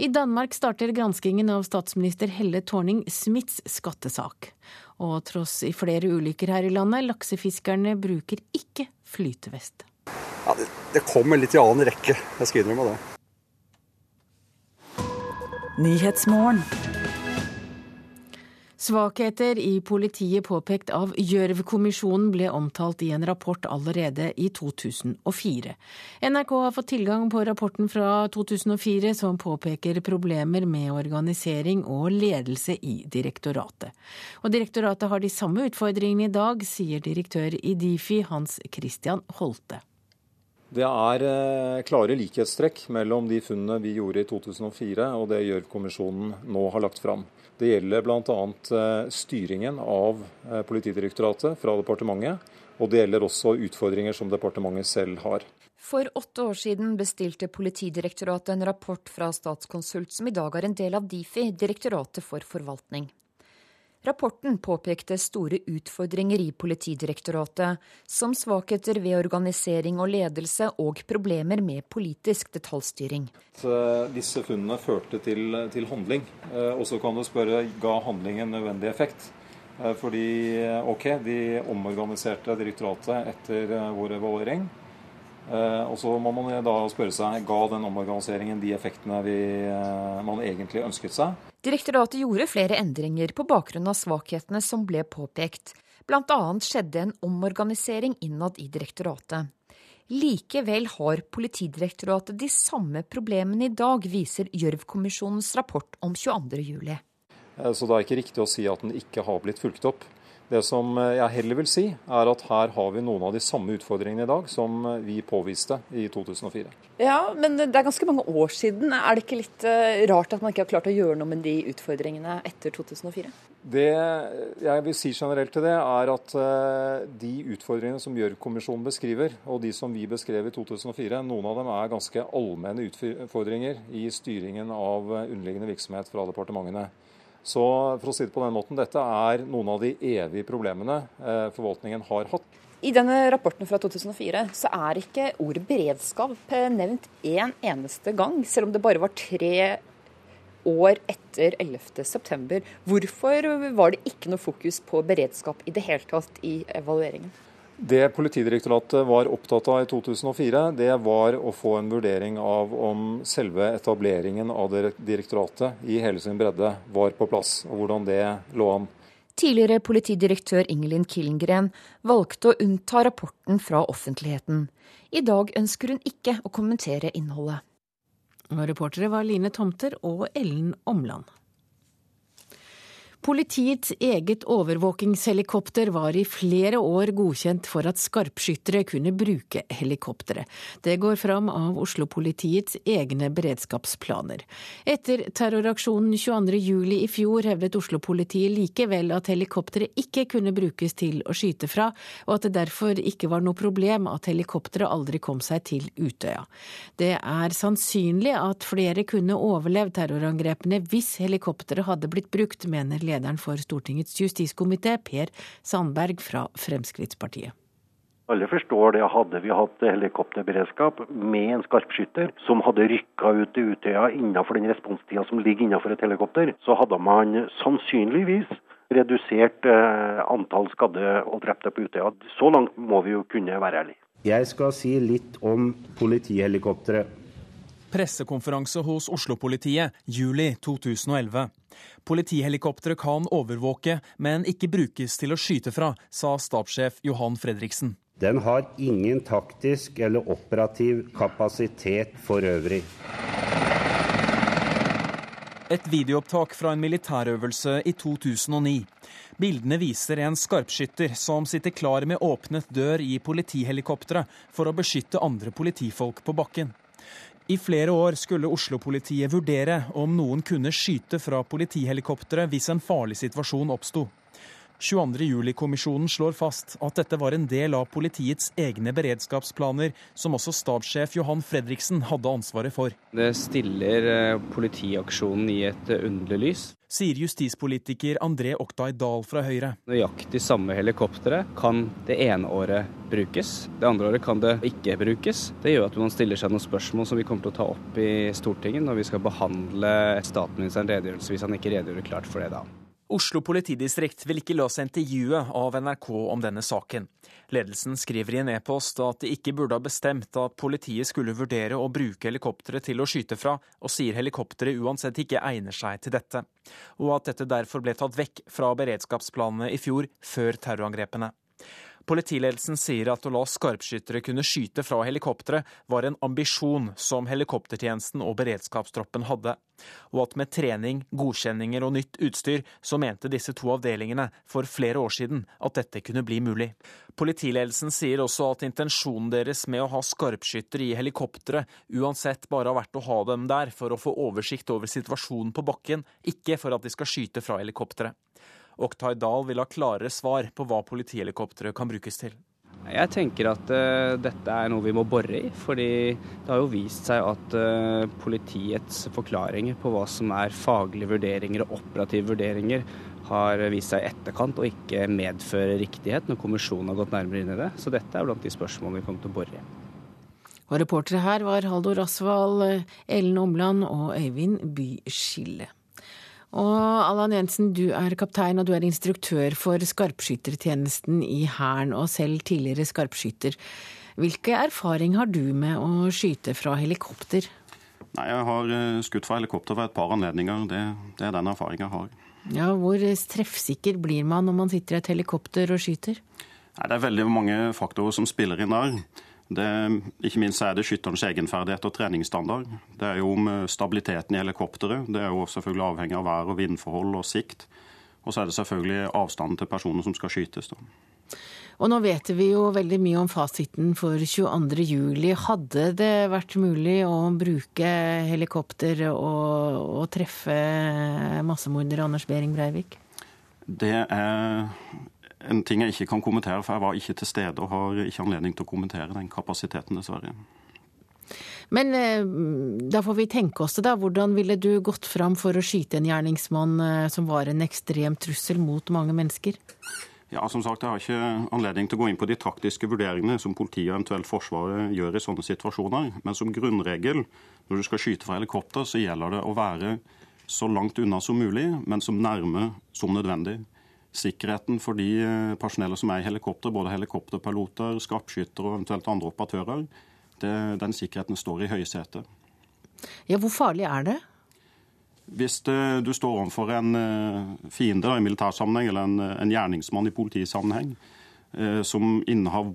I Danmark starter granskingen av statsminister Helle Thorning-Smiths skattesak. Og tross i flere ulykker her i landet, laksefiskerne bruker ikke flytevest. Ja, det, det kommer litt i annen rekke, jeg skal innrømme det. Nyhetsmorgen. Svakheter i politiet påpekt av Gjørv-kommisjonen ble omtalt i en rapport allerede i 2004. NRK har fått tilgang på rapporten fra 2004 som påpeker problemer med organisering og ledelse i direktoratet. Og direktoratet har de samme utfordringene i dag, sier direktør i Difi Hans Christian Holte. Det er eh, klare likhetstrekk mellom de funnene vi gjorde i 2004 og det Gjørv-kommisjonen nå har lagt fram. Det gjelder bl.a. Eh, styringen av eh, Politidirektoratet fra departementet. Og det gjelder også utfordringer som departementet selv har. For åtte år siden bestilte Politidirektoratet en rapport fra Statskonsult, som i dag er en del av Difi, Direktoratet for forvaltning. Rapporten påpekte store utfordringer i Politidirektoratet, som svakheter ved organisering og ledelse og problemer med politisk detaljstyring. Eh, disse funnene førte til, til handling. Eh, og så kan du spørre ga handlingen nødvendig effekt. Eh, fordi OK, de omorganiserte direktoratet etter vår evaluering. Og så må man da spørre seg ga den omorganiseringen de effektene vi, man egentlig ønsket seg. Direktoratet gjorde flere endringer på bakgrunn av svakhetene som ble påpekt. Annet skjedde en omorganisering innad i direktoratet. Likevel har Politidirektoratet de samme problemene i dag, viser Gjørv-kommisjonens rapport om 22.07. Eh, så det er ikke riktig å si at den ikke har blitt fulgt opp. Det som jeg heller vil si, er at her har vi noen av de samme utfordringene i dag som vi påviste i 2004. Ja, men det er ganske mange år siden. Er det ikke litt eh, rart at man ikke har klart å gjøre noe med de utfordringene etter 2004? Det jeg vil si generelt til det, er at eh, de utfordringene som Gjørv-kommisjonen beskriver, og de som vi beskrev i 2004, noen av dem er ganske allmenne utfordringer i styringen av underliggende virksomhet fra departementene. Så for å si det på den måten, dette er noen av de evige problemene eh, forvaltningen har hatt. I denne rapporten fra 2004 så er ikke ordet beredskap nevnt én en eneste gang, selv om det bare var tre år etter 11.9. Hvorfor var det ikke noe fokus på beredskap i det hele tatt i evalueringen? Det Politidirektoratet var opptatt av i 2004, det var å få en vurdering av om selve etableringen av direktoratet i hele sin bredde var på plass, og hvordan det lå an. Tidligere politidirektør Ingelin Killengren valgte å unnta rapporten fra offentligheten. I dag ønsker hun ikke å kommentere innholdet. Og reportere var Line Tomter og Ellen Omland. Politiets eget overvåkingshelikopter var i flere år godkjent for at skarpskyttere kunne bruke helikopteret. Det går fram av Oslo-politiets egne beredskapsplaner. Etter terroraksjonen 22.07 i fjor hevdet Oslo-politiet likevel at helikopteret ikke kunne brukes til å skyte fra, og at det derfor ikke var noe problem at helikopteret aldri kom seg til Utøya. Det er sannsynlig at flere kunne overlevd terrorangrepene hvis helikopteret hadde blitt brukt, mener lederen for Stortingets justiskomité, Per Sandberg fra Fremskrittspartiet. Alle forstår det. Hadde vi hatt helikopterberedskap med en skarpskytter som hadde rykka ut til Utøya innenfor den responstida som ligger innenfor et helikopter, så hadde man sannsynligvis redusert eh, antall skadde og drepte på Utøya. Så langt må vi jo kunne være ærlige. Jeg skal si litt om politihelikopteret. Pressekonferanse hos Oslo-politiet juli 2011. Politihelikopteret kan overvåke, men ikke brukes til å skyte fra, sa stabssjef Johan Fredriksen. Den har ingen taktisk eller operativ kapasitet for øvrig. Et videoopptak fra en militærøvelse i 2009. Bildene viser en skarpskytter som sitter klar med åpnet dør i politihelikopteret for å beskytte andre politifolk på bakken. I flere år skulle Oslo-politiet vurdere om noen kunne skyte fra politihelikopteret hvis en farlig situasjon oppsto. 22.07-kommisjonen slår fast at dette var en del av politiets egne beredskapsplaner, som også stabssjef Johan Fredriksen hadde ansvaret for. Det stiller eh, politiaksjonen i et eh, underlig lys. Sier justispolitiker André Oktay Dahl fra Høyre. Nøyaktig samme helikopteret kan det ene året brukes, det andre året kan det ikke brukes. Det gjør at man stiller seg noen spørsmål som vi kommer til å ta opp i Stortinget når vi skal behandle statsministerens redegjørelse, hvis han ikke redegjør klart for det da. Oslo politidistrikt vil ikke la seg intervjue av NRK om denne saken. Ledelsen skriver i en e-post at de ikke burde ha bestemt at politiet skulle vurdere å bruke helikopteret til å skyte fra, og sier helikopteret uansett ikke egner seg til dette, og at dette derfor ble tatt vekk fra beredskapsplanene i fjor, før terrorangrepene. Politiledelsen sier at å la skarpskyttere kunne skyte fra helikopteret var en ambisjon som helikoptertjenesten og beredskapstroppen hadde, og at med trening, godkjenninger og nytt utstyr, så mente disse to avdelingene for flere år siden at dette kunne bli mulig. Politiledelsen sier også at intensjonen deres med å ha skarpskyttere i helikopteret uansett bare har vært å ha dem der for å få oversikt over situasjonen på bakken, ikke for at de skal skyte fra helikopteret. Oktay Dahl vil ha klarere svar på hva politihelikopteret kan brukes til. Jeg tenker at uh, dette er noe vi må bore i. fordi det har jo vist seg at uh, politiets forklaringer på hva som er faglige vurderinger og operative vurderinger, har vist seg i etterkant og ikke medføre riktighet når kommisjonen har gått nærmere inn i det. Så dette er blant de spørsmålene vi kommer til å bore i. Og reportere her var Haldor Asvald, Ellen Omland og Øyvind Byskille. Og Allan Jensen, du er kaptein og du er instruktør for skarpskyttertjenesten i Hæren, og selv tidligere skarpskytter. Hvilke erfaring har du med å skyte fra helikopter? Nei, Jeg har eh, skutt fra helikopter ved et par anledninger. Det, det er den erfaringen jeg har. Ja, Hvor treffsikker blir man når man sitter i et helikopter og skyter? Nei, Det er veldig mange faktorer som spiller inn der. Det, ikke minst er det skytterens egenferdighet og treningsstandard. Det er jo om eh, stabiliteten i helikopteret. Det er jo selvfølgelig avhengig av vær- og vindforhold og sikt. Og så er det selvfølgelig avstanden til personen som skal skytes. Da. Og nå vet vi jo veldig mye om fasiten for 22.07. Hadde det vært mulig å bruke helikopter og, og treffe massemorder Anders Behring Breivik? Det er en ting jeg ikke kan kommentere, for jeg var ikke til stede og har ikke anledning til å kommentere den kapasiteten, dessverre. Men eh, da får vi tenke oss det, da. Hvordan ville du gått fram for å skyte en gjerningsmann eh, som var en ekstrem trussel mot mange mennesker? Ja, som sagt, Jeg har ikke anledning til å gå inn på de taktiske vurderingene som politiet og eventuelt Forsvaret gjør i sånne situasjoner. Men som grunnregel, når du skal skyte fra helikopter, så gjelder det å være så langt unna som mulig, men som nærme som nødvendig. Sikkerheten for de eh, personellet som er i helikopter, både helikopterpiloter, skarpskyttere og eventuelt andre operatører, det, den sikkerheten står i høysetet. Ja, hvor farlig er det? Hvis det, du står overfor en fiende fiende i militærsammenheng eller en, en gjerningsmann i politisammenheng eh, som innehar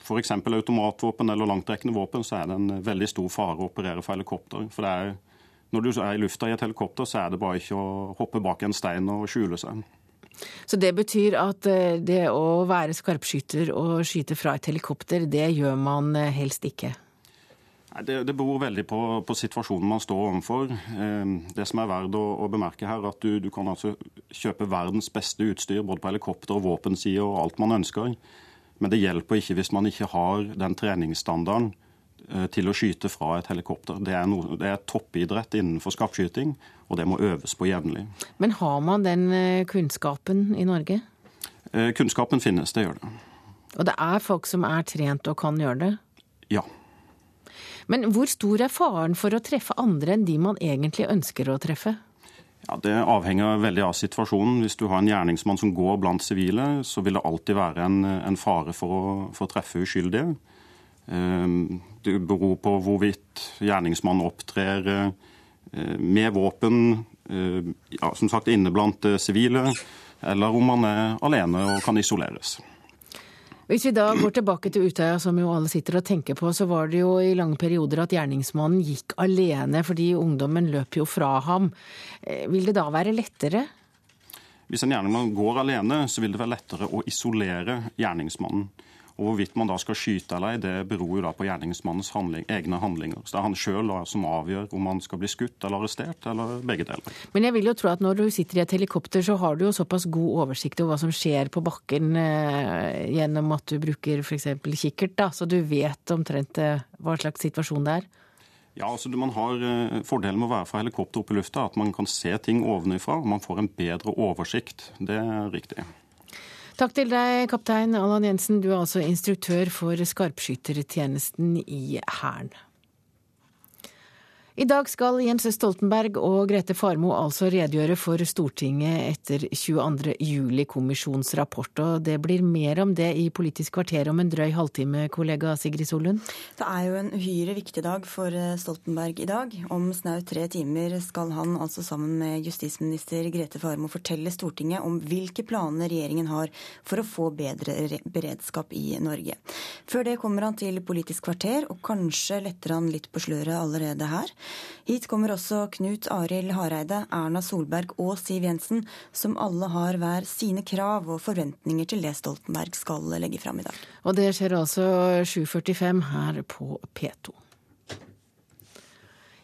f.eks. automatvåpen eller langtrekkende våpen, så er det en veldig stor fare å operere fra helikopter. For det er, når du er i lufta i et helikopter, så er det bare ikke å hoppe bak en stein og skjule seg. Så det betyr at det å være skarpskytter og skyte fra et helikopter, det gjør man helst ikke? Det, det beror veldig på, på, situasjonen man står overfor. Eh, det som er verdt å, å bemerke her, at du, du, kan altså kjøpe verdens beste utstyr både på helikopter og våpenside og alt man ønsker. Men det hjelper ikke hvis man ikke har den treningsstandarden eh, til å skyte fra et helikopter. Det er, noe, det er toppidrett innenfor skarpskyting, og det må øves på jevnlig. Men har man den eh, kunnskapen i Norge? Kunnskapen finnes, det gjør det. Og det er folk som er trent og kan gjøre det? Ja. Men hvor stor er faren for å treffe andre enn de man egentlig ønsker å treffe? Ja, Det avhenger veldig av situasjonen. Hvis du har en gjerningsmann som går blant sivile, så vil det alltid være en, en fare for å, for å, treffe uskyldige. Det beror på hvorvidt gjerningsmannen opptrer eh, med våpen, eh, ja, som sagt inne blant eh, sivile, eller om man er alene og kan isoleres. Hvis vi da går tilbake til Utøya, som jo alle sitter og tenker på, så var det jo i lange perioder at gjerningsmannen gikk alene fordi ungdommen løp jo fra ham. Vil det da være lettere? Hvis en gjerningsmann går alene, så vil det være lettere å isolere gjerningsmannen. Og Hvorvidt man da skal skyte eller ei, det beror jo da på gjerningsmannens handling, egne handlinger. Så Det er han sjøl som avgjør om han skal bli skutt eller arrestert, eller begge deler. Men jeg vil jo tro at når du sitter i et helikopter, så har du jo såpass god oversikt over hva som skjer på bakken eh, gjennom at du bruker f.eks. kikkert, da, så du vet omtrent eh, hva slags situasjon det er? Ja, altså man har eh, Fordelen med å være fra helikopter oppe i lufta at man kan se ting ovenifra. og Man får en bedre oversikt. Det er riktig. Takk til deg, kaptein Allan Jensen. Du er altså instruktør for skarpskyttertjenesten i Hæren. I dag skal Jens Stoltenberg og Grete Farmo altså redegjøre for Stortinget etter 22. juli-kommisjons rapport. Og det blir mer om det i Politisk kvarter om en drøy halvtime, kollega Sigrid Solund. Det er jo en uhyre viktig dag for eh, Stoltenberg i dag. Om snaut tre timer skal han altså sammen med justisminister Grete Farmo fortelle Stortinget om hvilke planer regjeringen har for å få bedre beredskap i Norge. Før det kommer han til Politisk kvarter, og kanskje letter han litt på sløret allerede her. Hit kommer også Knut Arild Hareide, Erna Solberg og Siv Jensen, som alle har hver sine krav og forventninger til det Stoltenberg skal legge fram i dag. Og det skjer altså 7.45 her på P2.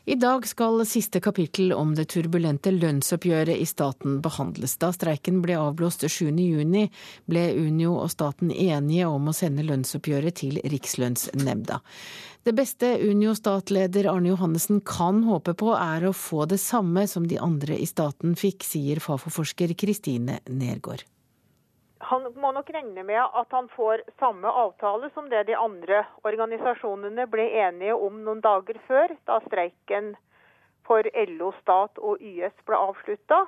I dag skal siste kapittel om det turbulente lønnsoppgjøret i staten behandles. Da streiken ble avblåst 7.6, ble Unio og staten enige om å sende lønnsoppgjøret til Rikslønnsnemnda. Det beste Unio-statleder Arne Johannessen kan håpe på, er å få det samme som de andre i staten fikk, sier Fafo-forsker Kristine Nergård han må nok regne med at han får samme avtale som det de andre organisasjonene ble enige om noen dager før, da streiken for LO, stat og YS ble avslutta.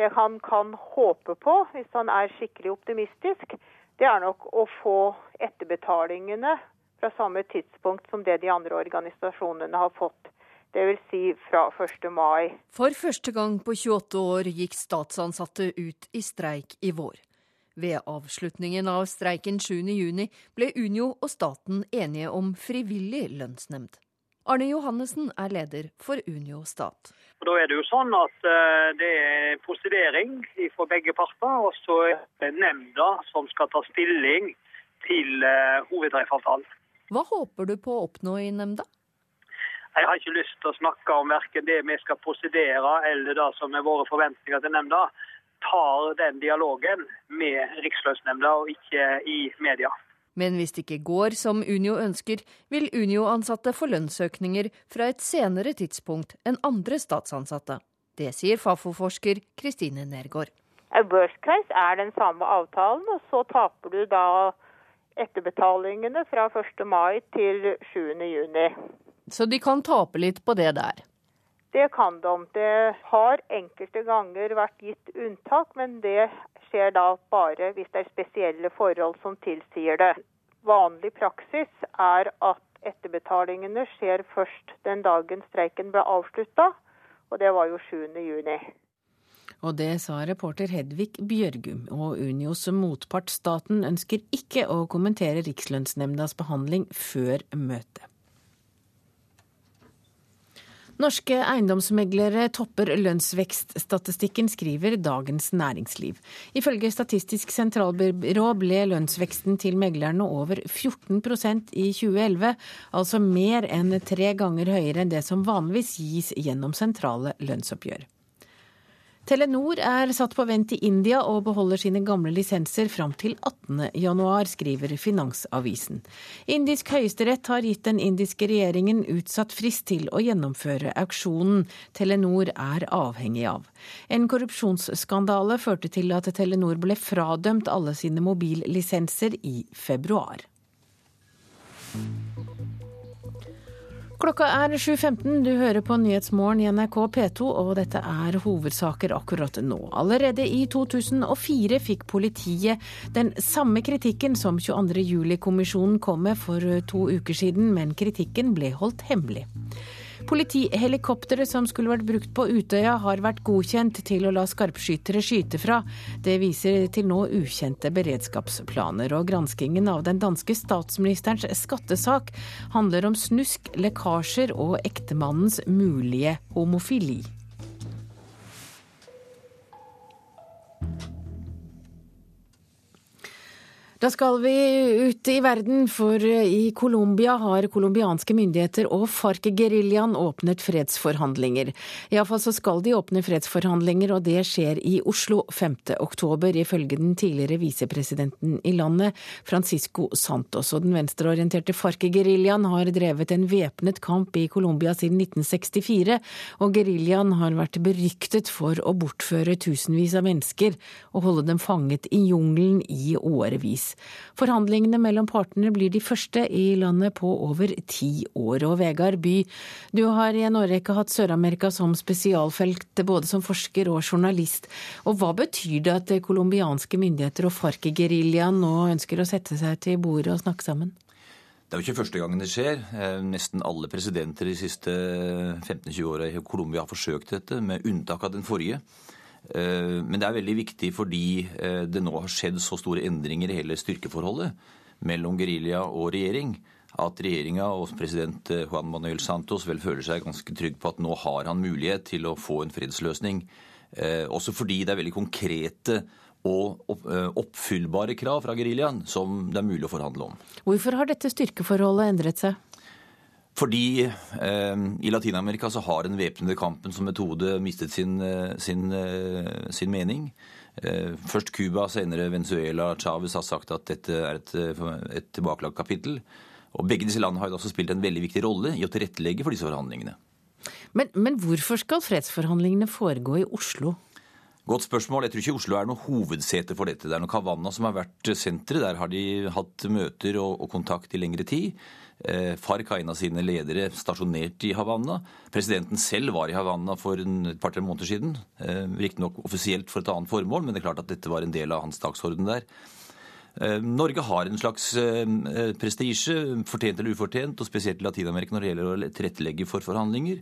Det han kan håpe på, hvis han er skikkelig optimistisk, det er nok å få etterbetalingene fra samme tidspunkt som det de andre organisasjonene har fått. Dvs. Si fra 1. mai. For første gang på 28 år gikk statsansatte ut i streik i vår. Ved avslutningen av streiken 7.6 ble Unio og staten enige om frivillig lønnsnemnd. Arne Johannessen er leder for Unio stat. Og da er det jo sånn at eh, det er prosedering fra begge parter, og så er det nemnda som skal ta stilling til hovedtreffavtalen. Hva håper du på å oppnå i nemnda? Jeg har ikke lyst til å snakke om verken det vi skal prosedere eller det som er våre forventninger til nemnda tar den dialogen med Rikslønnsnemnda og ikke i media. Men hvis det ikke går som Unio ønsker, vil Unio-ansatte få lønnsøkninger fra et senere tidspunkt enn andre statsansatte. Det sier Fafo-forsker Kristine Nergård. Worst case er den samme avtalen, og så taper du da etterbetalingene fra 1. mai til 7. juni. Så de kan tape litt på det der? Det kan de. Det har enkelte ganger vært gitt unntak, men det skjer da bare hvis det er spesielle forhold som tilsier det. Vanlig praksis er at etterbetalingene skjer først den dagen streiken ble avslutta, Og det var jo 7. juni. Og det sa reporter Hedvig Bjørgum. Og Unios motpart staten ønsker ikke å kommentere Rikslønnsnemndas behandling før møtet. Norske eiendomsmeglere topper lønnsvekststatistikken, skriver Dagens Næringsliv. Ifølge Statistisk sentralbyrå ble lønnsveksten til meglerne over 14% i 2011, altså mer enn tre ganger høyere enn det som vanligvis gis gjennom sentrale lønnsoppgjør. Telenor er satt på vent i India og beholder sine gamle lisenser fram til 18.1, skriver Finansavisen. Indisk høyesterett har gitt den indiske regjeringen utsatt frist til å gjennomføre auksjonen Telenor er avhengig av. En korrupsjonsskandale førte til at Telenor ble fradømt alle sine mobillisenser i februar. Klokka er 7.15. Du hører på Nyhetsmorgen i NRK P2, og dette er hovedsaker akkurat nå. Allerede i 2004 fikk politiet den samme kritikken som 22.07-kommisjonen kom med for to uker siden, men kritikken ble holdt hemmelig. Politihelikopteret som skulle vært brukt på Utøya, har vært godkjent til å la skarpskyttere skyte fra. Det viser til nå ukjente beredskapsplaner. Og granskingen av den danske statsministerens skattesak handler om snusk, lekkasjer og ektemannens mulige homofili. Da skal vi ut i verden, for i Colombia har colombianske myndigheter og FARC-geriljaen åpnet fredsforhandlinger. Iallfall så skal de åpne fredsforhandlinger, og det skjer i Oslo 5. oktober, ifølge den tidligere visepresidenten i landet, Francisco Santos. Og den venstreorienterte FARC-geriljaen har drevet en væpnet kamp i Colombia siden 1964, og geriljaen har vært beryktet for å bortføre tusenvis av mennesker og holde dem fanget i jungelen i årevis. Forhandlingene mellom partene blir de første i landet på over ti år. Og Vegard By, du har i en årrekke hatt Sør-Amerika som spesialfelt, både som forsker og journalist. Og hva betyr det at colombianske myndigheter og FARC-geriljaen nå ønsker å sette seg til bordet og snakke sammen? Det er jo ikke første gangen det skjer. Eh, nesten alle presidenter de siste 15-20 åra i Colombia har forsøkt dette, med unntak av den forrige. Eh, men det er veldig viktig fordi eh, det nå har skjedd så store endringer i hele styrkeforholdet mellom gerilja og regjering at regjeringa og president eh, Juan Manuel Santos vel føler seg ganske trygg på at nå har han mulighet til å få en fredsløsning. Også fordi det er veldig konkrete og oppfyllbare krav fra geriljaen som det er mulig å forhandle om. Hvorfor har dette styrkeforholdet endret seg? Fordi eh, i Latin-Amerika så har den væpnede kampen som metode mistet sin, eh, sin, eh, sin mening. Eh, først Cuba, senere Venezuela. Chávez har sagt at dette er et, et tilbakelagt kapittel. Og Begge disse landene har også spilt en veldig viktig rolle i å tilrettelegge for disse forhandlingene. Men, men hvorfor skal fredsforhandlingene foregå i Oslo? Godt spørsmål. Jeg tror ikke Oslo er noe hovedsete for dette. Det er nok Havanna som har vært senteret. Der har de hatt møter og, og kontakt i lengre tid. Eh, FARC har en av sine ledere stasjonert i Havanna. Presidenten selv var i Havanna for et par-tre måneder siden. Eh, riktignok offisielt for et annet formål, men det er klart at dette var en del av hans dagsorden der. Eh, Norge har en slags prestisje, fortjent eller ufortjent, og spesielt i Latin-Amerika når det gjelder å tilrettelegge for forhandlinger.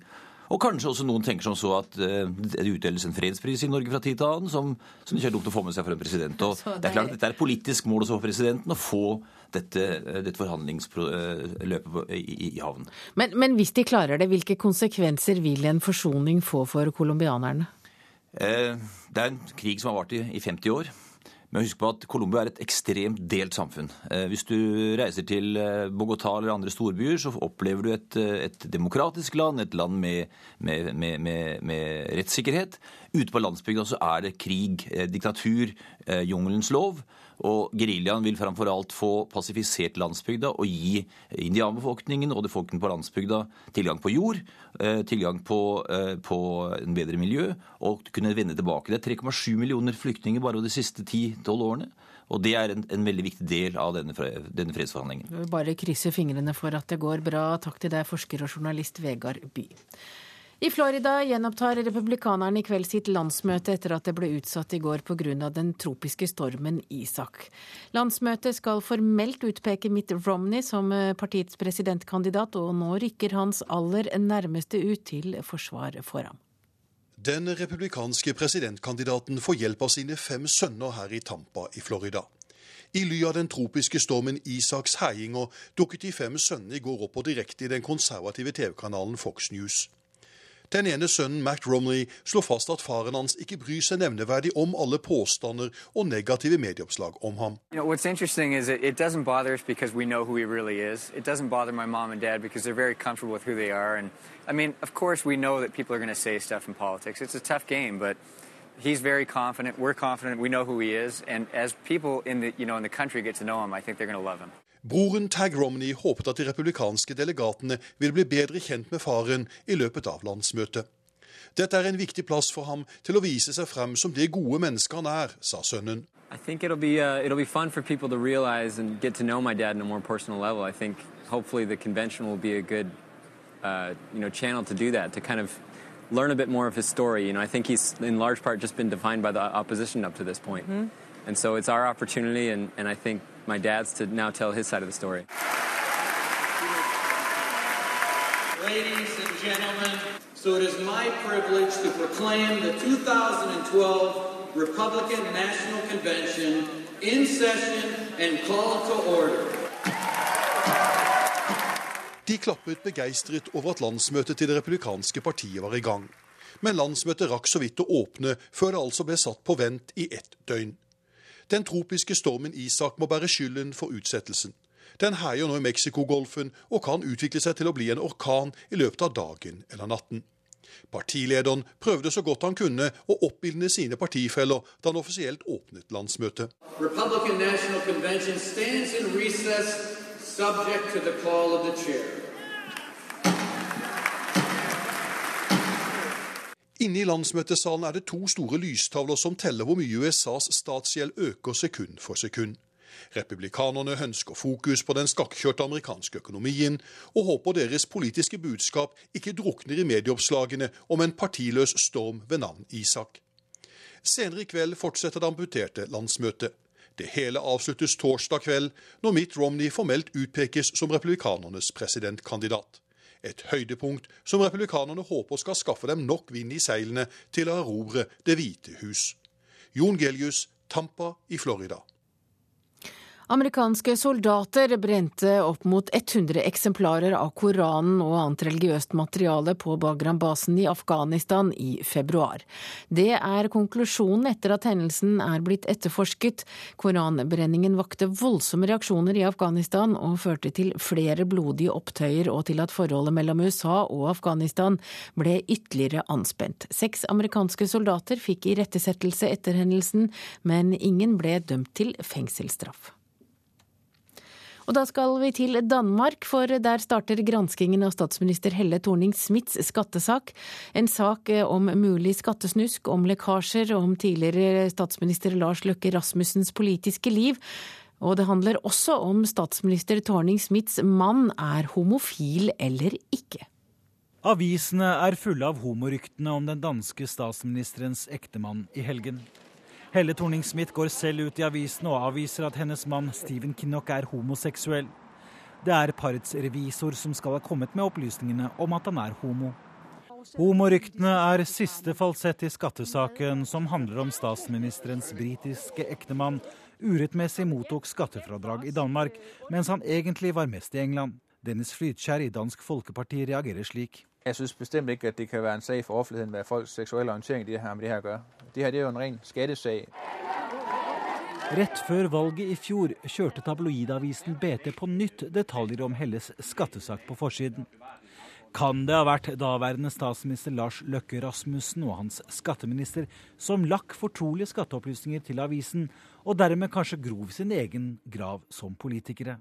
Og kanskje også noen tenker som så at det utdeles en fredspris i Norge fra tid til annen, som, som ikke er dumt å få med seg for en president. Og det er klart at Dette er et politisk mål også for presidenten å få dette, dette forhandlingsløpet i, i havn. Men, men, hvis de klarer det, hvilke konsekvenser vil en forsoning få for colombianerne? Eh, det er en krig som har vart i, i 50 år. Men husk på at Colombia er et ekstremt delt samfunn. Eh, hvis du reiser til eh, Bogotá eller andre storbyer, så opplever du et, et demokratisk land, et land med, med, med, med rettssikkerhet. Ute på landsbygda så er det krig, diktatur, jungelens lov. Og geriljaen vil framfor alt få pasifisert landsbygda og gi indianbefolkningen og det folkene på landsbygda tilgang på jord, eh, tilgang på, eh, på en bedre miljø og kunne vende tilbake. Det er 3,7 millioner flyktninger bare de siste 10-12 årene. Og det er en, en, veldig viktig del av denne, denne fredsforhandlingen. Bare krysse fingrene for at det går bra. Takk til deg, forsker og journalist Vegard By. I Florida gjenopptar republikanerne i kveld sitt landsmøte etter at det ble utsatt i går pga. den tropiske stormen Isak. Landsmøtet skal formelt utpeke Mitt Romney som eh, partiets presidentkandidat, og nå rykker hans aller nærmeste ut til forsvar for ham. Den republikanske presidentkandidaten får hjelp av sine fem sønner her i Tampa i Florida. I ly av den tropiske stormen Isaks herjinger dukket de fem sønnene i går opp og direkte i den konservative TV-kanalen Fox News. Den ene sønnen, fast at faren hans ikke bryr seg nevneverdig om alle påstander og negative medieoppslag om ham. You know, what's interesting is it, it doesn't bother us because we know who he really is. It doesn't bother my mom and dad because they're very comfortable with who they are. And I mean, of course, we know that people are going to say stuff in politics. It's a tough game, but he's very confident. We're confident. We know who he is. And as people in the you know in the country get to know him, I think they're going to love him. Broren Tag Romney håpet at de republikanske delegatene ville bli bedre kjent med faren i løpet av landsmøtet. Dette er en viktig plass for ham til å vise seg frem som det gode mennesket han er, sa sønnen. I think it'll be uh, it'll be fun for people to realize and get to know my dad on a more personal level. I think hopefully the convention will be a good uh, you know channel to do that to kind of learn a bit more of his story. You know, I think he's in large part just been defined by the opposition up to this point. Mm-hmm. And so it's our opportunity and, and I think my dad's to now tell his side of the story. Ladies and gentlemen, so it is my privilege to proclaim the 2012 Republican National Convention in session and call to order. De klappet begeistret over at landsmøtet til det republikanske partiet var i gang. Men landsmøtet rakk så vidt å åpne før det altså ble satt på vent i ett døgn. Den tropiske stormen Isak må bære skylden for utsettelsen. Den herjer nå i Mexicogolfen og kan utvikle seg til å bli en orkan i løpet av dagen eller natten. Partilederen prøvde så godt han kunne å oppildne sine partifeller da han offisielt åpnet landsmøtet. Republican National Convention stands in recess subject to the call of the chair. Inne i landsmøtesalen er det to store lystavler som teller hvor mye USAs statsgjeld øker sekund for sekund. Republikanerne ønsker fokus på den skakkjørte amerikanske økonomien, og håper deres politiske budskap ikke drukner i medieoppslagene om en partiløs storm ved navn Isak. Senere i kveld fortsetter det amputerte landsmøtet. Det hele avsluttes torsdag kveld, når Mitt Romney formelt utpekes som republikanernes presidentkandidat. Et høydepunkt som republikanerne håper skal skaffe dem nok vind i seilene til å erobre Det hvite hus. Jon Gelius, Tampa i Florida. Amerikanske soldater brente opp mot 100 eksemplarer av Koranen og annet religiøst materiale på Bagram-basen i Afghanistan i februar. Det er konklusjonen etter at hendelsen er blitt etterforsket. Koranbrenningen vakte voldsomme reaksjoner i Afghanistan og førte til flere blodige opptøyer og til at forholdet mellom USA og Afghanistan ble ytterligere anspent. Seks amerikanske soldater fikk irettesettelse etter hendelsen, men ingen ble dømt til fengselsstraff. Og da skal vi til Danmark, for der starter granskingen av statsminister Helle Thorning-Smiths skattesak. En sak om mulig skattesnusk, om lekkasjer om tidligere statsminister Lars Løkke Rasmussens politiske liv. Og det handler også om statsminister Thorning-Smiths mann er homofil eller ikke. Avisene er fulle av homoryktene om den danske statsministerens ektemann i helgen. Helle Thorning-Smith går selv ut i avisen og avviser at hennes mann Stephen Kinnock er homoseksuell. Det er parets revisor som skal ha kommet med opplysningene om at han er homo. Homoryktene er siste falsett i skattesaken som handler om statsministerens britiske ektemann urettmessig mottok skattefradrag i Danmark, mens han egentlig var mest i England. Dennis Flytkjær i Dansk Folkeparti reagerer slik. Jeg synes bestemt ikke at det kan være en sag for offentligheden, hvad folks seksuelle orientering det har med det her at gøre. Det her det er jo en ren skattesag. Rett før valget i fjor kjørte tabloidavisen BT på nytt detaljer om Helles skattesak på forsiden. Kan det ha vært daværende statsminister Lars Løkke Rasmussen og hans skatteminister som lakk fortrolige skatteopplysninger til avisen, og dermed kanskje grov sin egen grav som politikere?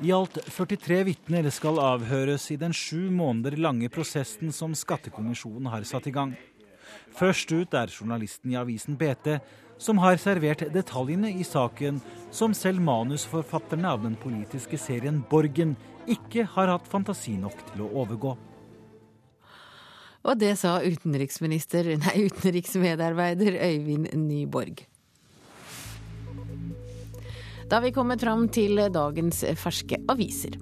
I alt 43 vitner skal avhøres i den sju måneder lange prosessen som Skattekommisjonen har satt i gang. Først ut er journalisten i avisen BT, som har servert detaljene i saken som selv manusforfatterne av den politiske serien Borgen ikke har hatt fantasi nok til å overgå. Og det sa utenriksminister, nei, utenriksmedarbeider Øyvind Nyborg. Da vi kommet fram til dagens ferske aviser.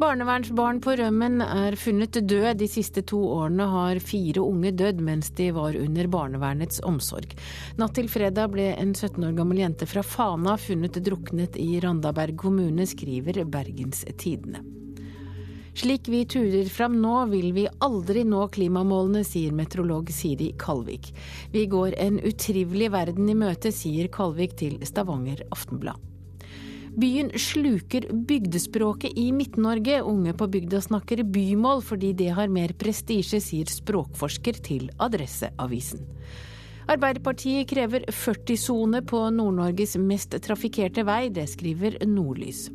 Barnevernsbarn på rømmen er funnet død. De siste to årene har fire unge dødd mens de var under barnevernets omsorg. Natt til fredag ble en 17 år gammel jente fra Fana funnet druknet i Randaberg kommune, skriver Bergens Tidende. Slik vi turer fram nå, vil vi aldri nå klimamålene, sier meteorolog Siri Kalvik. Vi går en utrivelig verden i møte, sier Kalvik til Stavanger Aftenblad. Byen sluker bygdespråket i Midt-Norge. Unge på bygda snakker bymål fordi det har mer prestisje, sier språkforsker til Adresseavisen. Arbeiderpartiet krever 40-sone på Nord-Norges mest trafikkerte vei, det skriver Nordlys.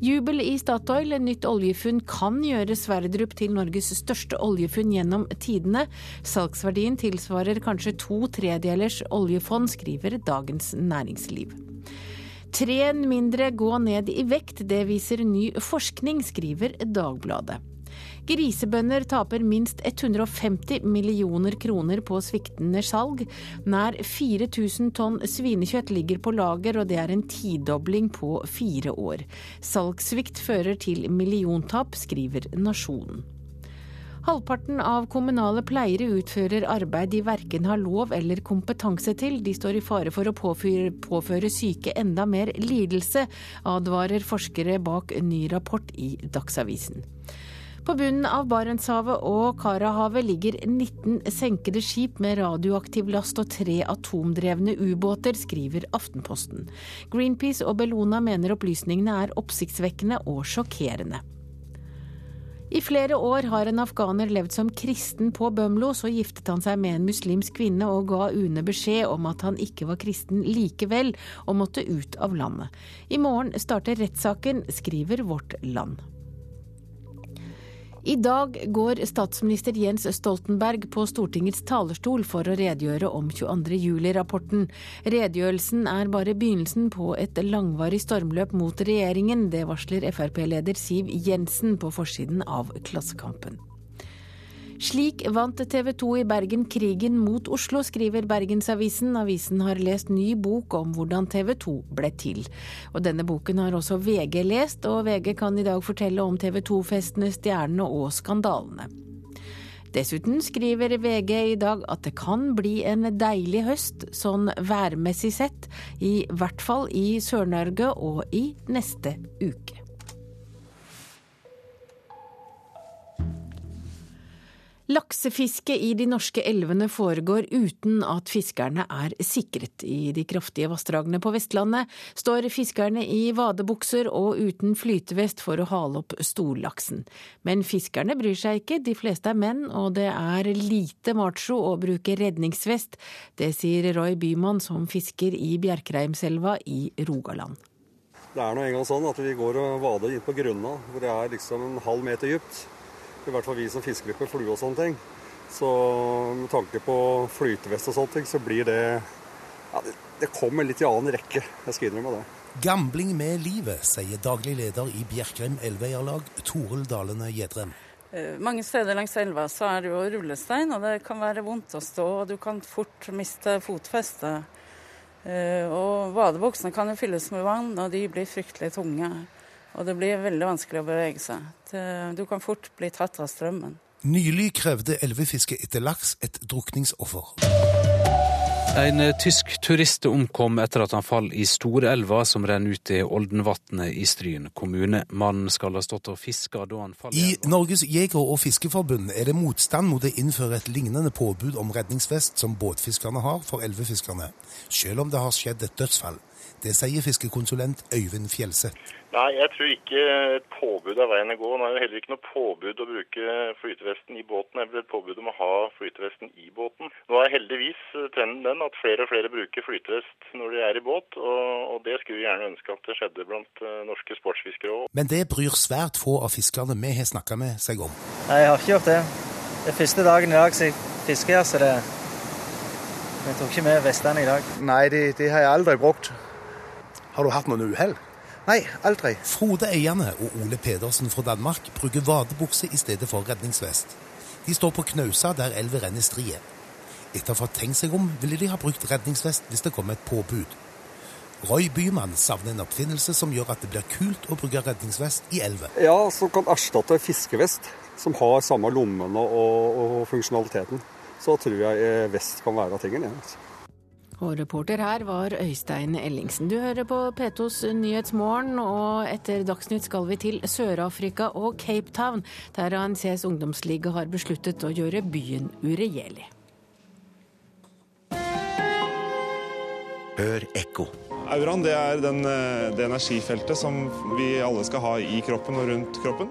Jubel i Statoil, nytt oljefunn kan gjøre Sverdrup til Norges største oljefunn gjennom tidene. Salgsverdien tilsvarer kanskje to tredelers oljefond, skriver Dagens Næringsliv. Tren mindre gå ned i vekt, det viser ny forskning, skriver Dagbladet. Grisebønder taper minst 150 millioner kroner på sviktende salg. Nær 4000 tonn svinekjøtt ligger på lager, og det er en tidobling på fire år. Salgssvikt fører til milliontap, skriver Nasjonen. Halvparten av kommunale pleiere utfører arbeid de verken har lov eller kompetanse til. De står i fare for å påføre, påføre syke enda mer lidelse, advarer forskere bak ny rapport i Dagsavisen. På bunnen av Barentshavet og Karahavet ligger 19 senkede skip med radioaktiv last og tre atomdrevne ubåter, skriver Aftenposten. Greenpeace og Bellona mener opplysningene er oppsiktsvekkende og sjokkerende. I flere år har en afghaner levd som kristen på Bømlo. Så giftet han seg med en muslimsk kvinne og ga UNE beskjed om at han ikke var kristen likevel, og måtte ut av landet. I morgen starter rettssaken, skriver Vårt Land. I dag går statsminister Jens Stoltenberg på Stortingets talerstol for å redegjøre om 22. juli-rapporten. Redegjørelsen er bare begynnelsen på et langvarig stormløp mot regjeringen. Det varsler Frp-leder Siv Jensen på forsiden av Klassekampen. Slik vant TV 2 i Bergen krigen mot Oslo, skriver Bergensavisen. Avisen har lest ny bok om hvordan TV 2 ble til. Og denne boken har også VG lest, og VG kan i dag fortelle om TV 2-festene, stjernene og skandalene. Dessuten skriver VG i dag at det kan bli en deilig høst, sånn værmessig sett. I hvert fall i Sør-Norge og i neste uke. Laksefiske i de norske elvene foregår uten at fiskerne er sikret. I de kraftige vassdragene på Vestlandet står fiskerne i vadebukser og uten flytevest for å hale opp storlaksen. Men fiskerne bryr seg ikke, de fleste er menn, og det er lite macho å bruke redningsvest. Det sier Roy Bymann, som fisker i Bjerkreimselva i Rogaland. Det er nå engang sånn at vi går og vader inn på grunna, hvor det er liksom en halv meter dypt. I hvert fall vi som fisker litt med flue og sånne ting. Så med tanke på flytevest og sånne ting, så blir det ja, det, det kommer litt i annen rekke. Jeg skal innrømme det. Gambling med livet, sier daglig leder i Bjerkreim elveeierlag, Toril Dalene Gjedrem. Mange steder langs elva så er det jo rullestein, og det kan være vondt å stå. og Du kan fort miste fotfestet. Og badebuksene kan jo fylles med vann, og de blir fryktelig tunge. Og det blir veldig vanskelig å bevege seg. Du kan fort bli tatt av strømmen. Nylig krevde elvefiske etter laks et drukningsoffer. En tysk turist omkom etter at han falt i Storelva, som renner ut i Oldenvatnet i Stryn kommune. Mannen skal ha stått og fiska da han falt i elva. I Norges jeger- og fiskeforbund er det motstand mot å innføre et lignende påbud om redningsvest som båtfiskerne har for elvefiskerne, selv om det har skjedd et dødsfall. Det sier fiskekonsulent Øyvind Fjelseth. Nei, jeg tror ikke et påbud er veien å gå. Nå er det heller ikke noe påbud å bruke flytevesten i båten. Det er et påbud om å ha flytevesten i båten. Nå er heldigvis trenden den at flere og flere bruker flytevest når de er i båt, og, og det skulle vi gjerne ønske at det skjedde blant uh, norske sportsfiskere òg. Men det bryr svært få av fiskerne vi har snakka med seg om. Nei, jeg har ikke gjort det. Det er første dagen i dag som jeg fisker her, så det Jeg tok ikke med vestene i dag. Nei, de, de har jeg aldri brukt. Har du hatt noen uhell? Nei, aldri. Frode Eiane og Ole Pedersen fra Danmark bruker vadebukse i stedet for redningsvest. De står på Knausa der elva renner strie. Etter å ha fått tenkt seg om, ville de ha brukt redningsvest hvis det kom et påbud. Roy Bymann savner en oppfinnelse som gjør at det blir kult å bruke redningsvest i elver. Ja, som kan erstatte fiskevest, som har samme lommene og, og funksjonaliteten. Så tror jeg eh, vest kan være tingen. Ja. Og reporter her var Øystein Ellingsen. Du hører på P2s Nyhetsmorgen, og etter Dagsnytt skal vi til Sør-Afrika og Cape Town, der ANCs ungdomsliga har besluttet å gjøre byen uregjerlig. Hør ekko. Auraen det er den, eh, det energifeltet som vi alle skal ha i kroppen og rundt kroppen.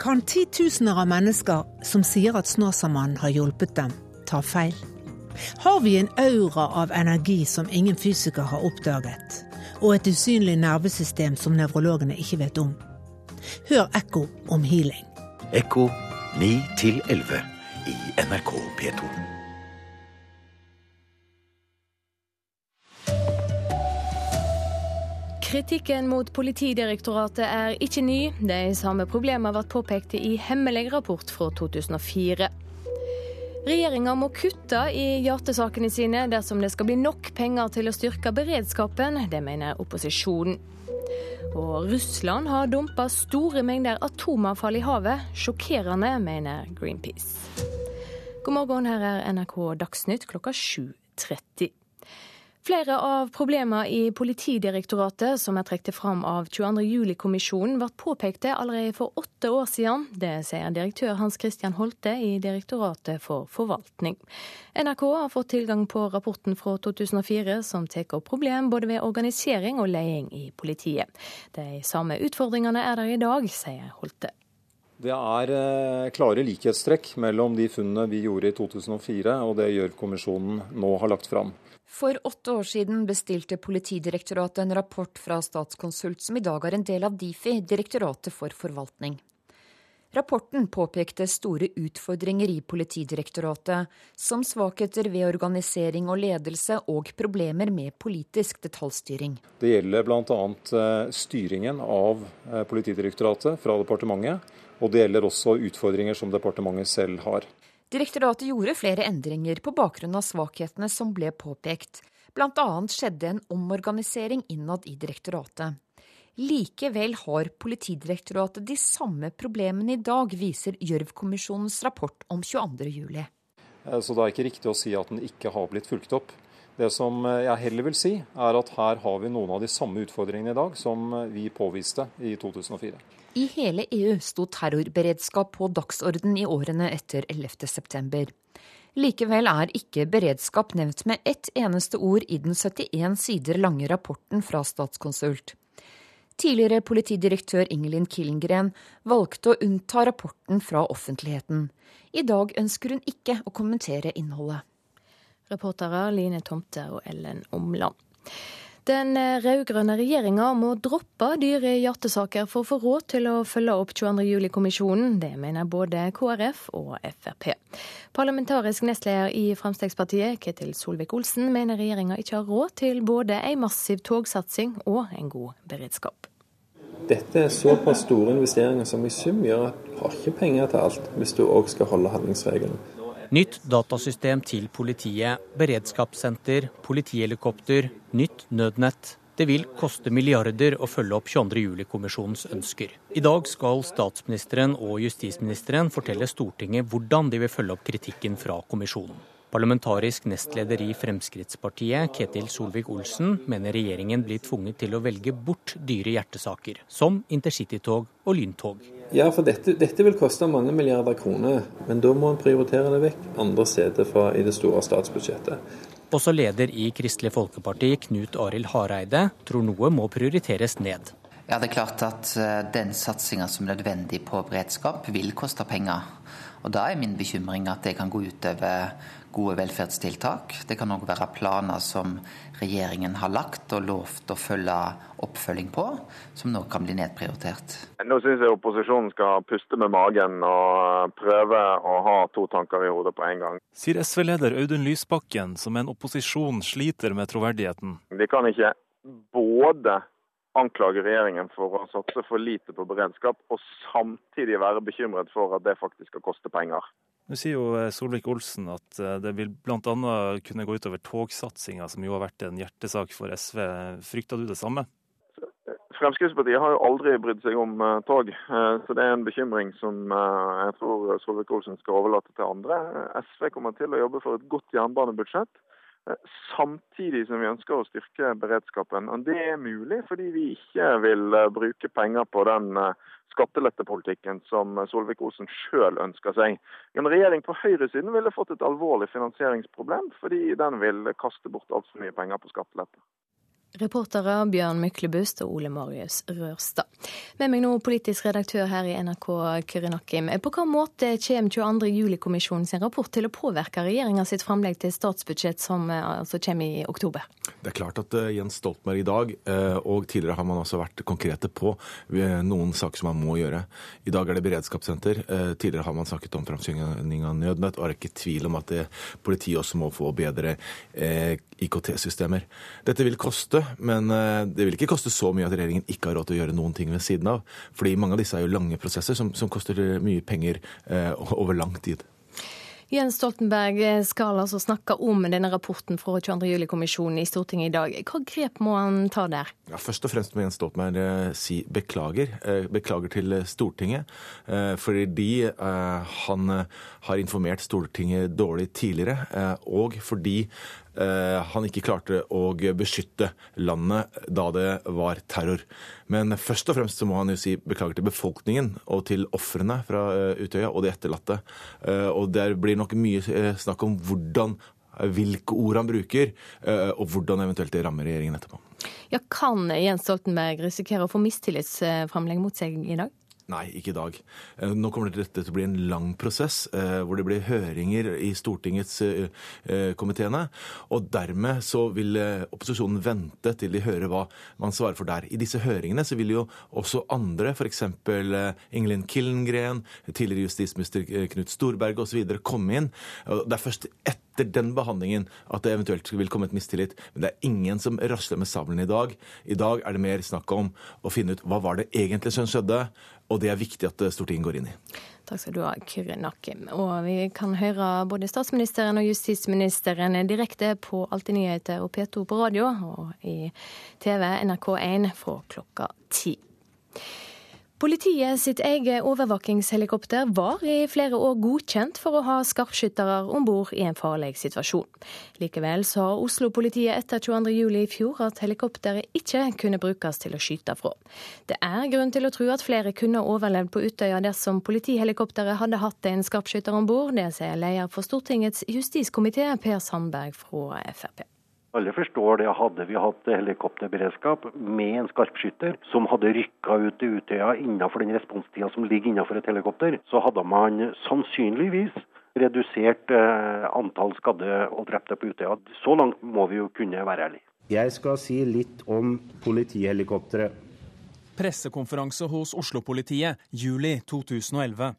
Kan titusener av mennesker som sier at Snåsamannen har hjulpet dem, ta feil? Har vi en aura av energi som ingen fysiker har oppdaget? Og et usynlig nervesystem som nevrologene ikke vet om? Hør Ekko om healing. Ekko 9 11 i NRK P2. Kritikken mot Politidirektoratet er ikke ny. De samme problemene ble påpekt i hemmelig rapport fra 2004. Regjeringa må kutte i hjertesakene sine dersom det skal bli nok penger til å styrke beredskapen. Det mener opposisjonen. Og Russland har dumpa store mengder atomavfall i havet. Sjokkerende, mener Greenpeace. God morgen, her er NRK Dagsnytt klokka 7.30. Flere av problemene i Politidirektoratet som er trukket fram av 22. juli-kommisjonen, ble påpekte allerede for åtte år siden. Det sier direktør Hans Christian Holte i Direktoratet for forvaltning. NRK har fått tilgang på rapporten fra 2004 som tar opp problem både ved organisering og leding i politiet. De samme utfordringene er der i dag, sier Holte. Det er eh, klare likhetstrekk mellom de funnene vi gjorde i 2004 og det Gjørv-kommisjonen nå har lagt fram. For åtte år siden bestilte Politidirektoratet en rapport fra Statskonsult, som i dag er en del av Difi, Direktoratet for forvaltning. Rapporten påpekte store utfordringer i Politidirektoratet, som svakheter ved organisering og ledelse og problemer med politisk detaljstyring. Det gjelder bl.a. Eh, styringen av eh, Politidirektoratet fra departementet, og det gjelder også utfordringer som departementet selv har. Direktoratet gjorde flere endringer på bakgrunn av svakhetene som ble påpekt. Annet skjedde en omorganisering innad i direktoratet. Likevel har Politidirektoratet de samme problemene i dag, viser Gjørv-kommisjonens rapport om 22.07. Eh, så det er ikke riktig å si at den ikke har blitt fulgt opp. Det som eh, jeg heller vil si, er at her har vi noen av de samme utfordringene i dag som eh, vi påviste i 2004. I hele EU sto terrorberedskap på dagsorden i årene etter 11.9. Likevel er ikke beredskap nevnt med ett eneste ord i den 71 sider lange rapporten fra Statskonsult. Tidligere politidirektør Ingelin Killengren valgte å unnta rapporten fra offentligheten. I dag ønsker hun ikke å kommentere innholdet. Reportere Line Tomte og Ellen Omland. Den rød-grønne regjeringa må droppe dyre hjertesaker for å få råd til å følge opp 22. juli-kommisjonen. Det mener både KrF og Frp. Parlamentarisk nestleder i Fremskrittspartiet, Ketil Solvik-Olsen, mener regjeringa ikke har råd til både en massiv togsatsing og en god beredskap. Dette er såpass store investeringer som i sum gjør at du har ikke penger til alt hvis du òg skal holde handlingsregelen. Nytt datasystem til politiet, beredskapssenter, politihelikopter, nytt nødnett. Det vil koste milliarder å følge opp 22.07-kommisjonens ønsker. I dag skal statsministeren og justisministeren fortelle Stortinget hvordan de vil følge opp kritikken fra kommisjonen. Parlamentarisk nestleder i Fremskrittspartiet, Ketil Solvik-Olsen, mener regjeringen blir tvunget til å velge bort dyre hjertesaker, som intercitytog og lyntog. Ja, for dette, dette, vil koste mange milliarder kroner, men da må en prioritere det vekk andre steder fra, i det store statsbudsjettet. Også leder i Kristelig Folkeparti, Knut Arild Hareide, tror noe må prioriteres ned. Ja, det er klart at eh, Den satsinga som er nødvendig på beredskap, vil koste penger. Og Da er min bekymring at det kan gå utover gode velferdstiltak. Det kan òg være planer som regjeringen har lagt og lovt å følge oppfølging på, som nå kan bli nedprioritert. Nå syns jeg opposisjonen skal puste med magen og prøve å ha to tanker i hodet på en gang. Sier SV-leder Audun Lysbakken, som en opposisjon sliter med troverdigheten. Vi kan ikke både anklage regjeringen for å satse for lite på beredskap, og samtidig være bekymret for at det faktisk skal koste penger. Nå sier jo Solvik-Olsen at det vil bl.a. kunne gå utover togsatsinga, som jo har vært en hjertesak for SV. Frykter du det samme? Fremskrittspartiet har jo aldri brydd seg om uh, tog, så det er en bekymring som jeg tror Solvik-Olsen skal overlate til andre. SV kommer til å jobbe for et godt jernbanebudsjett, samtidig som vi ønsker å styrke beredskapen. Og Det er mulig fordi vi ikke vil bruke penger på den skattelettepolitikken som Solvik-Olsen sjøl ønsker seg. En regjering på høyresiden ville fått et alvorlig finansieringsproblem, fordi den vil kaste bort altfor mye penger på skattelette. Reportere Bjørn Myklebust og Ole Marius Rørstad. Med meg nå politisk redaktør her i NRK, Kyrre Nakkim. På hvilken måte kommer 22. juli-kommisjonen sin rapport til å påvirke regjeringa sitt framlegg til statsbudsjett som eh, altså kommer i oktober? Det er klart at uh, Jens Stoltenberg i dag, uh, og tidligere har man også vært konkrete på uh, noen saker som man må gjøre. I dag er det beredskapssenter. Tidligere har man snakket om framsyning av nødnett, og er ikke tvil om at politiet også må få bedre IKT-systemer. Dette vil koste, men eh, det vil ikke koste så mye at regjeringen ikke har råd til å gjøre noen ting ved siden av. Fordi mange av disse er jo lange prosesser som, som koster mye penger eh, over lang tid. Jens Stoltenberg skal altså snakke om denne rapporten fra 22. juli-kommisjonen i Stortinget i dag. Hva grep må han ta der? Ja, først og fremst må Jens Stoltenberg eh, si beklager. Eh, beklager til Stortinget. Eh, fordi han har informert Stortinget dårlig tidligere, og fordi Eh, han ikke klarte å beskytte landet da det var terror. Men først og fremst så må han jo si beklager til befolkningen og til ofrene fra eh, Utøya og de etterlatte. Eh, og det blir nok mye snakk om hvordan hvilke ord han bruker, og hvordan eventuelt det rammer regjeringen etterpå. Ja, Kan Jens Stoltenberg risikere å få mistillitsframlegg mot seg i dag? Nei, ikke i dag. Eh, nå kommer dette til å bli en lang prosess, eh, hvor det blir høringer i Stortingets eh, komiteene. Og dermed så vil opposisjonen vente til de hører hva man svarer for der. I disse høringene så vil jo også andre, f.eks. Ingelin Killengren, tidligere justisminister Knut Storberget osv. komme inn. Det er først etter den behandlingen at det eventuelt vil komme et mistillit. Men det er ingen som rasler med sabelen i dag. I dag er det mer snakk om å finne ut hva var det egentlig som skjedde. Og det er viktig at eh, Stortinget går inn i. Takk skal du ha, Kyrre Nakim. Og vi kan høre både statsministeren og justisministeren direkte på Alltid nyheter og P2 på radio og i TV NRK1 fra klokka ti. Politiet sitt eget overvåkingshelikopter var i flere år godkjent for å ha skarpskyttere om bord i en farlig situasjon. Likevel sa Oslo-politiet etter 22.07 i fjor at helikopteret ikke kunne brukes til å skyte fra. Det er grunn til å tro at flere kunne overlevd på Utøya dersom politihelikopteret hadde hatt en skarpskytter om bord. Det sier leder for Stortingets justiskomité, Per Sandberg fra Frp. Alle forstår det. Hadde vi hatt helikopterberedskap med en skarpskytter som hadde rykka ut til Utøya innenfor den responstida som ligger innenfor et helikopter, så hadde man sannsynligvis redusert eh, antall skadde og drepte på Utøya. Så langt må vi jo kunne være ærlige. Jeg skal si litt om politihelikopteret. Pressekonferanse hos Oslo-politiet juli 2011.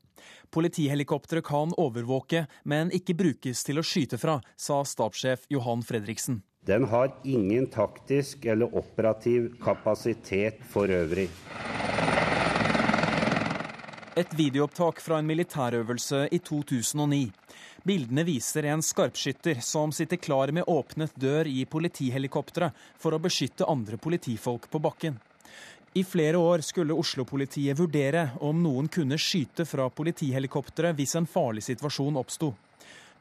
Politihelikopteret kan overvåke, men ikke brukes til å skyte fra, sa stabssjef Johan Fredriksen. Den har ingen taktisk eller operativ kapasitet for øvrig. Et videoopptak fra en militærøvelse i 2009. Bildene viser en skarpskytter som sitter klar med åpnet dør i politihelikopteret for å beskytte andre politifolk på bakken. I flere år skulle Oslo-politiet vurdere om noen kunne skyte fra politihelikopteret hvis en farlig situasjon oppsto.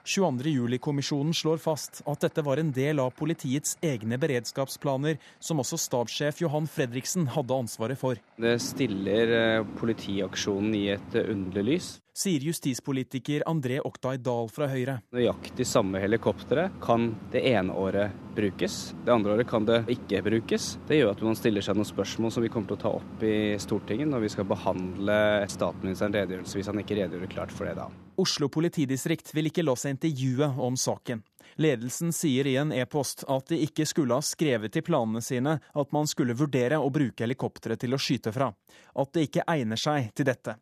22.07-kommisjonen slår fast at dette var en del av politiets egne beredskapsplaner, som også stabssjef Johan Fredriksen hadde ansvaret for. Det stiller eh, politiaksjonen i et eh, underlig lys. Sier justispolitiker André Oktay Dahl fra Høyre. Nøyaktig samme helikopteret kan det ene året brukes, det andre året kan det ikke brukes. Det gjør at man stiller seg noen spørsmål som vi kommer til å ta opp i Stortinget når vi skal behandle statsministerens redegjørelse, hvis han ikke redegjør klart for det da. Oslo politidistrikt vil ikke la seg intervjue om saken. Ledelsen sier i en e-post at de ikke skulle ha skrevet i planene sine at man skulle vurdere å bruke helikopteret til å skyte fra, at det ikke egner seg til dette,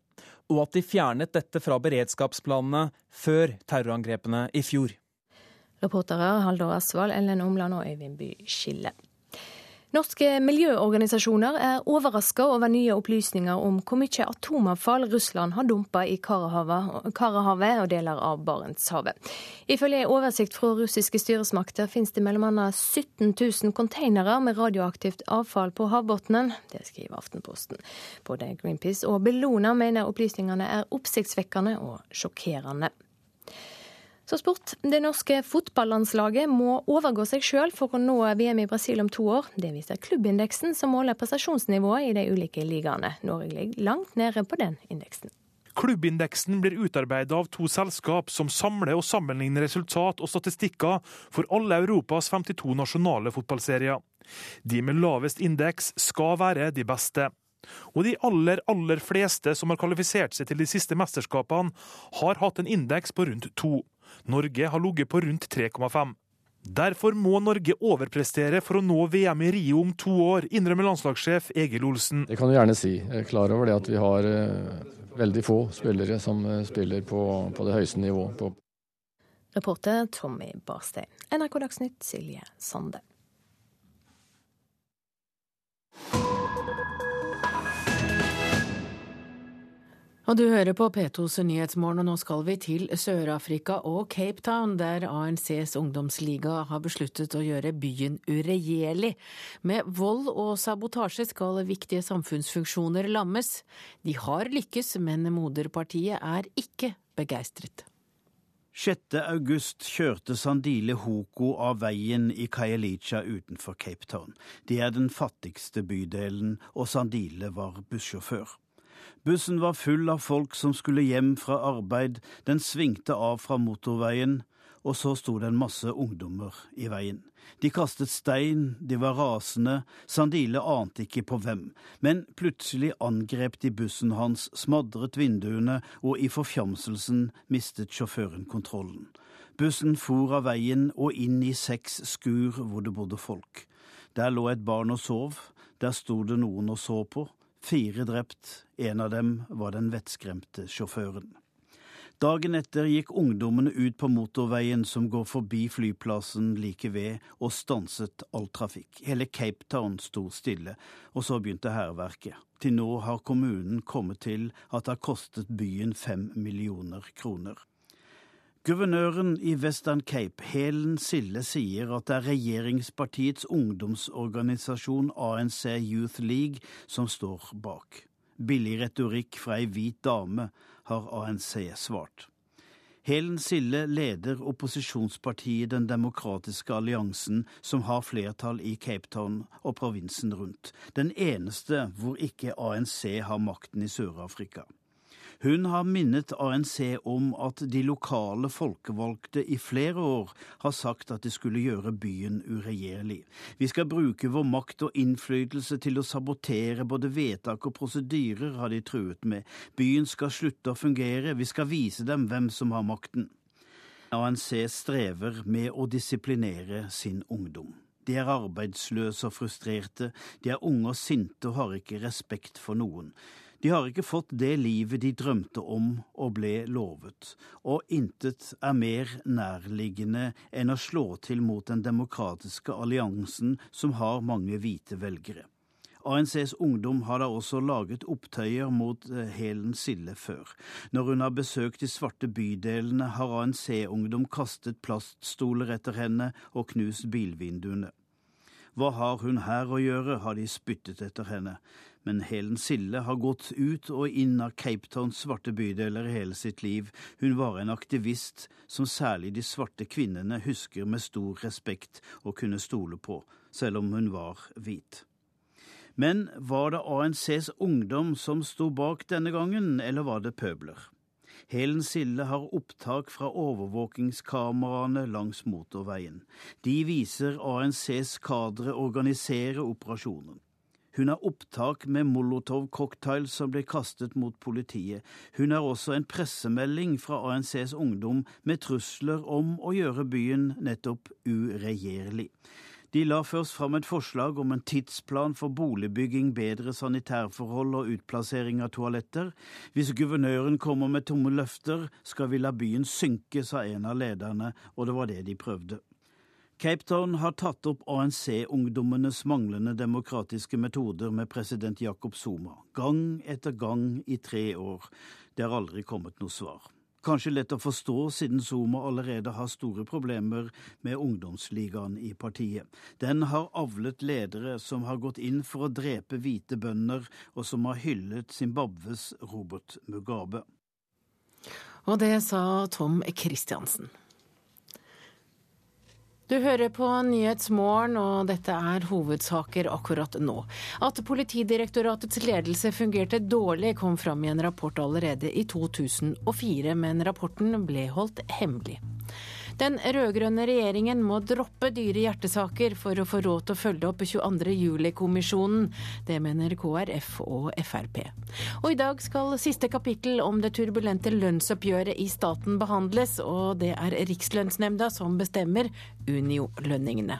og at de fjernet dette fra beredskapsplanene før terrorangrepene i fjor. Reportere Haldor Asvald, Ellen Omland og Øyvind By Skille. Norske miljøorganisasjoner er overraska over nye opplysninger om hvor mye atomavfall Russland har dumpa i Karahavet og deler av Barentshavet. Ifølge en oversikt fra russiske styresmakter finnes det bl.a. 17 000 containere med radioaktivt avfall på havbunnen. Det skriver Aftenposten. Både Greenpeace og Bellona mener opplysningene er oppsiktsvekkende og sjokkerende. Så sport. Det norske fotballandslaget må overgå seg sjøl for å nå VM i Brasil om to år. Det viser klubbindeksen, som måler prestasjonsnivået i de ulike ligaene. Norge ligger langt nede på den indeksen. Klubbindeksen blir utarbeidet av to selskap som samler og sammenligner resultat og statistikker for alle Europas 52 nasjonale fotballserier. De med lavest indeks skal være de beste. Og de aller, aller fleste som har kvalifisert seg til de siste mesterskapene, har hatt en indeks på rundt to. Norge har ligget på rundt 3,5. Derfor må Norge overprestere for å nå VM i Rio om to år, innrømmer landslagssjef Egil Olsen. Det kan du gjerne si. Jeg er klar over det at vi har eh, veldig få spillere som eh, spiller på, på det høyeste nivået. Reporter Tommy Barstein. NRK Dagsnytt, Silje Sande. Og du hører på P2s Nyhetsmorgen, og nå skal vi til Sør-Afrika og Cape Town, der ANCs ungdomsliga har besluttet å gjøre byen uregjerlig. Med vold og sabotasje skal viktige samfunnsfunksjoner lammes. De har lykkes, men moderpartiet er ikke begeistret. 6. august kjørte Sandile Hoko av veien i Kayelicha utenfor Cape Town. Det er den fattigste bydelen, og Sandile var bussjåfør. Bussen var full av folk som skulle hjem fra arbeid, den svingte av fra motorveien, og så sto det en masse ungdommer i veien. De kastet stein, de var rasende, Sandile ante ikke på hvem, men plutselig angrep de bussen hans, smadret vinduene, og i forfjamselsen mistet sjåføren kontrollen. Bussen for av veien og inn i seks skur hvor det bodde folk. Der lå et barn og sov, der sto det noen og så på, Fire drept, en av dem var den vettskremte sjåføren. Dagen etter gikk ungdommene ut på motorveien som går forbi flyplassen like ved, og stanset all trafikk. Hele Cape Town sto stille, og så begynte hærverket. Til nå har kommunen kommet til at det har kostet byen fem millioner kroner. Guvernøren i Western Cape, Helen Sille, sier at det er regjeringspartiets ungdomsorganisasjon ANC Youth League som står bak. Billig retorikk fra ei hvit dame, har ANC svart. Helen Sille leder opposisjonspartiet Den demokratiske alliansen, som har flertall i Cape Town og provinsen rundt. Den eneste hvor ikke ANC har makten i Sør-Afrika. Hun har minnet ANC om at de lokale folkevalgte i flere år har sagt at de skulle gjøre byen uregjerlig. Vi skal bruke vår makt og innflytelse til å sabotere både vedtak og prosedyrer, har de truet med. Byen skal slutte å fungere, vi skal vise dem hvem som har makten. ANC strever med å disiplinere sin ungdom. De er arbeidsløse og frustrerte, de er unge og sinte og har ikke respekt for noen. De har ikke fått det livet de drømte om og ble lovet, og intet er mer nærliggende enn å slå til mot den demokratiske alliansen som har mange hvite velgere. ANCs ungdom har da også laget opptøyer mot eh, Helen Sille før. Når hun har besøkt de svarte bydelene, har ANC-ungdom kastet plaststoler etter henne og knust bilvinduene. Hva har hun her å gjøre, har de spyttet etter henne men Helen Sille har gått ut og inn av Cape Towns svarte bydeler hele sitt liv. Hun var en aktivist som særlig de svarte kvinnene husker med stor respekt og kunne stole på, selv om hun var hvit. Men var det ANCs ungdom som sto bak denne gangen, eller var det pøbler? Helen Sille har opptak fra overvåkingskameraene langs motorveien. De viser ANCs kadre organisere operasjonen. Hun har opptak med molotov-cocktail som ble kastet mot politiet. Hun har også en pressemelding fra ANCs ungdom med trusler om å gjøre byen nettopp uregjerlig. De la først fram et forslag om en tidsplan for boligbygging, bedre sanitærforhold og utplassering av toaletter. Hvis guvernøren kommer med tomme løfter, skal vi la byen synke, sa en av lederne, og det var det de prøvde. Cape Town har tatt opp ANC-ungdommenes manglende demokratiske metoder med president Jacob Zuma, gang etter gang i tre år. Det har aldri kommet noe svar. Kanskje lett å forstå, siden Zuma allerede har store problemer med ungdomsligaen i partiet. Den har avlet ledere som har gått inn for å drepe hvite bønder, og som har hyllet Zimbabwes Robert Mugabe. Og det sa Tom Christiansen. Du hører på Nyhetsmorgen, og dette er hovedsaker akkurat nå. At Politidirektoratets ledelse fungerte dårlig, kom fram i en rapport allerede i 2004, men rapporten ble holdt hemmelig. Den rød-grønne regjeringen må droppe dyre hjertesaker for å få råd til å følge opp 22. juli-kommisjonen. Det mener KrF og Frp. Og i dag skal siste kapittel om det turbulente lønnsoppgjøret i staten behandles, og det er Rikslønnsnemnda som bestemmer Unio-lønningene.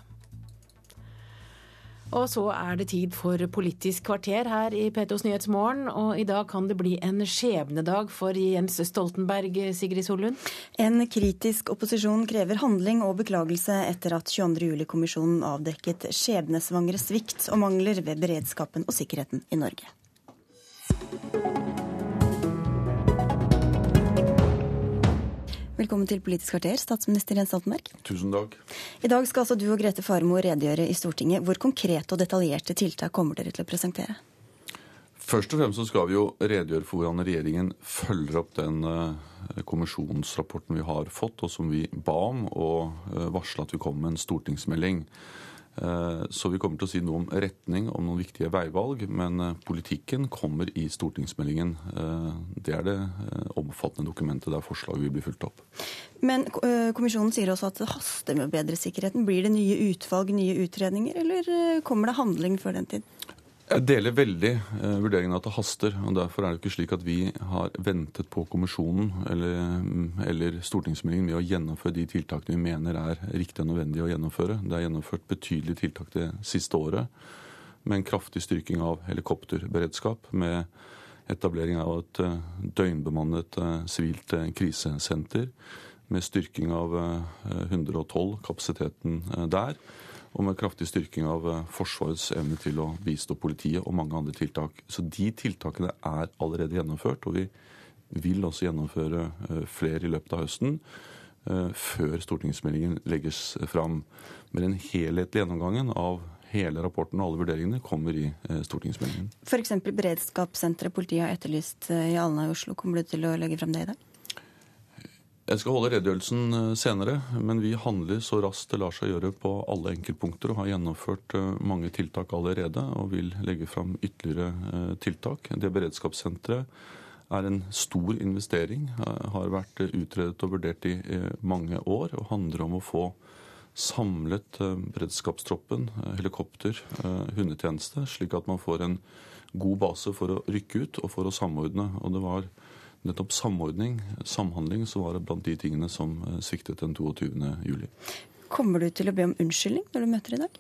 Og så er det tid for Politisk kvarter her i Petos Nyhetsmorgen. Og i dag kan det bli en skjebnedag for Jens Stoltenberg, Sigrid Solund? En kritisk opposisjon krever handling og beklagelse etter at 22. juli-kommisjonen avdekket skjebnesvangre svikt og mangler ved beredskapen og sikkerheten i Norge. Velkommen til Politisk kvarter, statsminister Jens Stoltenberg. Tusen takk. I dag skal altså du og Grete Farmo redegjøre i Stortinget. Hvor konkrete og detaljerte tiltak kommer dere til å presentere? Først og fremst så skal vi jo redegjøre for hvordan regjeringen følger opp den uh, kommisjonsrapporten vi har fått, og som vi ba om, og varsla at vi kommer med en stortingsmelding. Eh, så vi kommer til å si noe om retning, om noen viktige veivalg. Men eh, politikken kommer i stortingsmeldingen. Eh, det er det omfattende dokumentet der forslaget vil bli fulgt opp. Men kommisjonen sier også at det haster med å bedre sikkerheten. Blir det nye utvalg, nye utredninger, eller kommer det handling før den tid? Jeg deler veldig eh, vurderingen at det haster. og Derfor er det ikke slik at vi har ventet på kommisjonen eller, mm, eller stortingsmeldingen med å gjennomføre de tiltakene vi mener er riktig og nødvendig å gjennomføre. Det er gjennomført betydelige tiltak det siste året, med en kraftig styrking av helikopterberedskap. Med etablering av et eh, døgnbemannet eh, sivilt eh, krisesenter. Med styrking av 112-kapasiteten der og med kraftig styrking av eh, Forsvarets evne til å bistå politiet og mange andre tiltak. Så de tiltakene er allerede gjennomført, og vi vil også gjennomføre eh, flere i løpet av høsten. Eh, før stortingsmeldingen legges fram. Men den helhetlige gjennomgangen av hele rapporten og alle vurderingene kommer i stortingsmeldingen. F.eks. beredskapssenteret politiet har etterlyst i Alna i Oslo. Kommer du til å legge fram det i dag? Jeg skal holde redegjørelsen eh, senere, men vi handler så raskt det lar seg gjøre på alle enkeltpunkter og har gjennomført eh, mange tiltak allerede og vil legge fram ytterligere eh, tiltak. Det beredskapssenteret er en stor investering, har vært utredet og vurdert i mange år og handler om å få samlet beredskapstroppen, helikopter, hundetjeneste, slik at man får en god base for å rykke ut og for å samordne. Og det var nettopp samordning, samhandling, så var det blant de tingene som eh, sviktet den 22. juli. Kommer du til å be om unnskyldning når du møter i dag?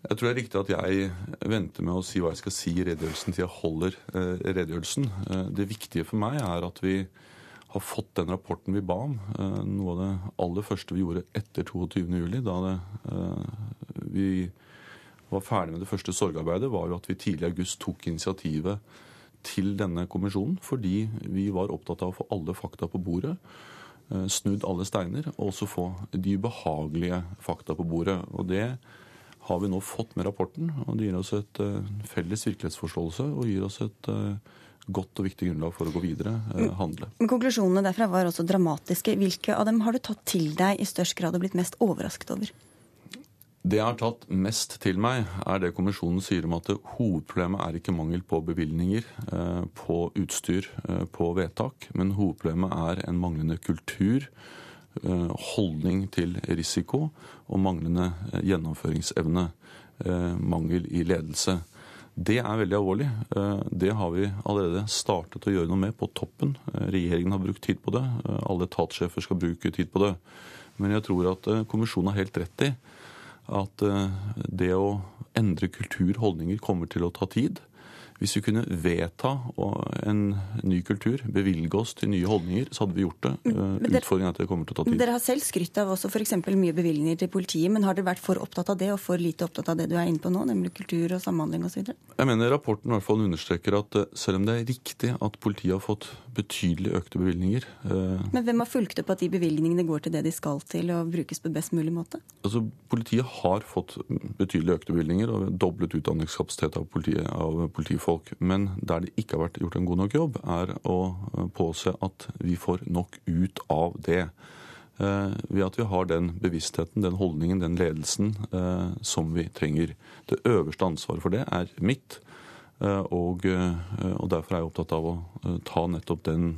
Jeg tror det er riktig at jeg venter med å si hva jeg skal si i redegjørelsen til jeg holder eh, redegjørelsen. Eh, det viktige for meg er at vi har fått den rapporten vi ba om. Noe av det aller første vi gjorde etter 22.07, da det, vi var ferdig med det første sorgarbeidet, var jo at vi tidlig i august tok initiativet til denne kommisjonen fordi vi var opptatt av å få alle fakta på bordet. Eh, snudd alle steiner, og også få de ubehagelige fakta på bordet. Og det har vi nå fått med rapporten. og Det gir oss et eh, felles virkelighetsforståelse og gir oss et eh, godt og viktig grunnlag for å gå videre, handle. Men Konklusjonene derfra var også dramatiske. Hvilke av dem har du tatt til deg i størst grad og blitt mest overrasket over? Det jeg har tatt mest til meg, er det kommisjonen sier om at hovedproblemet er ikke mangel på bevilgninger, eh, på utstyr, eh, på vedtak, men hovedproblemet er en manglende kultur, eh, holdning til risiko og manglende gjennomføringsevne. Mangel i ledelse. Det er veldig alvorlig. Det har vi allerede startet å gjøre noe med på toppen. Regjeringen har brukt tid på det. Alle etatssjefer skal bruke tid på det. Men jeg tror at kommisjonen har helt rett i at eh, det å endre kultur, holdninger, kommer til å ta tid. Hvis vi kunne vedta en ny kultur, bevilge oss til nye holdninger, så hadde vi gjort det. Utfordringen er at det kommer til å ta tid. Dere har selv skrytt av også f.eks. mye bevilgninger til politiet, men har dere vært for opptatt av det og for lite opptatt av det du er inne på nå, nemlig kultur og samhandling osv.? Jeg mener rapporten i hvert fall understreker at selv om det er riktig at politiet har fått betydelig økte bevilgninger Men hvem har fulgt opp at de bevilgningene går til det de skal til og brukes på best mulig måte? Altså, Politiet har fått betydelig økte bevilgninger og doblet utdanningskapasitet av, politiet, av politifolk. Men der det ikke har vært gjort en god nok jobb, er å påse at vi får nok ut av det. Eh, ved at vi har den bevisstheten, den holdningen, den ledelsen eh, som vi trenger. Det øverste ansvaret for det er mitt. Eh, og, og, derfor er jeg opptatt av å ta nettopp den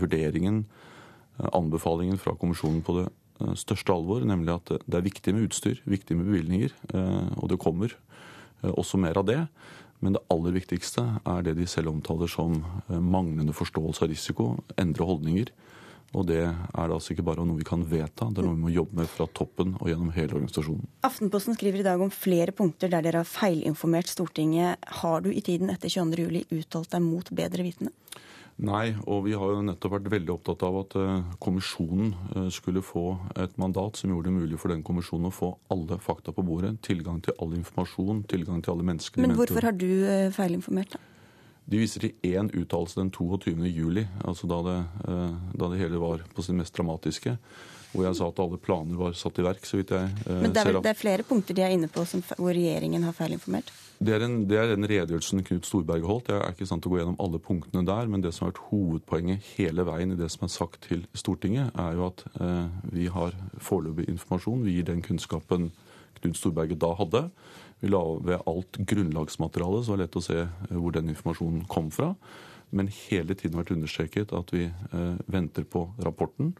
vurderingen, anbefalingen fra kommisjonen på det største alvor, nemlig at det er viktig med utstyr, viktig med bevilgninger, og det kommer også mer av det. Men det aller viktigste er det de selv omtaler som manglende forståelse av risiko, endre holdninger. Og det er da altså ikke bare noe vi kan vedta, det er noe vi må jobbe med fra toppen og gjennom hele organisasjonen. Aftenposten skriver i dag om flere punkter der dere har feilinformert Stortinget. Har du i tiden etter 22.07 uttalt deg mot bedre vitende? Nei, og vi har jo nettopp vært veldig opptatt av at kommisjonen skulle få et mandat som gjorde det mulig for den kommisjonen å få alle fakta på bordet. Tilgang til all informasjon, tilgang til alle mennesker. Men hvorfor har du feilinformert, da? De viser til én uttalelse den 22. juli, altså da det, da det, hele var på sin mest dramatiske. Hvor jeg sa at alle planer var satt i verk, så vidt jeg eh, Men det er, vel, det er flere punkter de er inne på som, hvor regjeringen har feilinformert? Det er, en, det er den redegjørelsen Knut Storberget holdt. Det er ikke sant å gå gjennom alle punktene der, men det som har vært hovedpoenget hele veien i det som er sagt til Stortinget, er jo at eh, vi har foreløpig informasjon. Vi gir den kunnskapen Knut Storberget da hadde. Vi la ved alt grunnlagsmaterialet, så var det lett å se hvor den informasjonen kom fra. Men hele tiden har vært understreket at vi eh, venter på rapporten.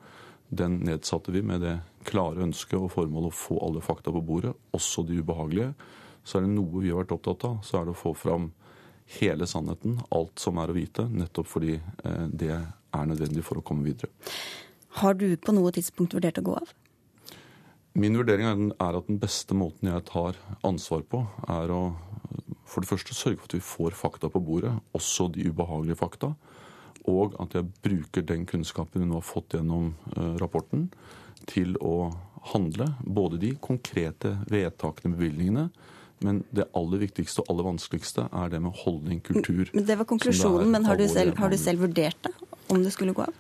Den nedsatte vi med det klare ønsket og formålet å få alle fakta på bordet, også de ubehagelige. Så er det noe vi har vært opptatt av, så er det å få fram hele sannheten, alt som er å vite, nettopp fordi eh, det er nødvendig for å komme videre. Har du på noe tidspunkt vurdert å gå av? Min vurdering er at den beste måten jeg tar ansvar på, er å for det første sørge for at vi får fakta på bordet, også de ubehagelige fakta. Og at jeg bruker den kunnskapen vi nå har fått gjennom rapporten, til å handle. Både de konkrete vedtakene, bevilgningene, men det aller viktigste og aller vanskeligste er det med holdning, kultur. Men Det var konklusjonen, men har du, selv, har du selv vurdert det? Om det skulle gå av?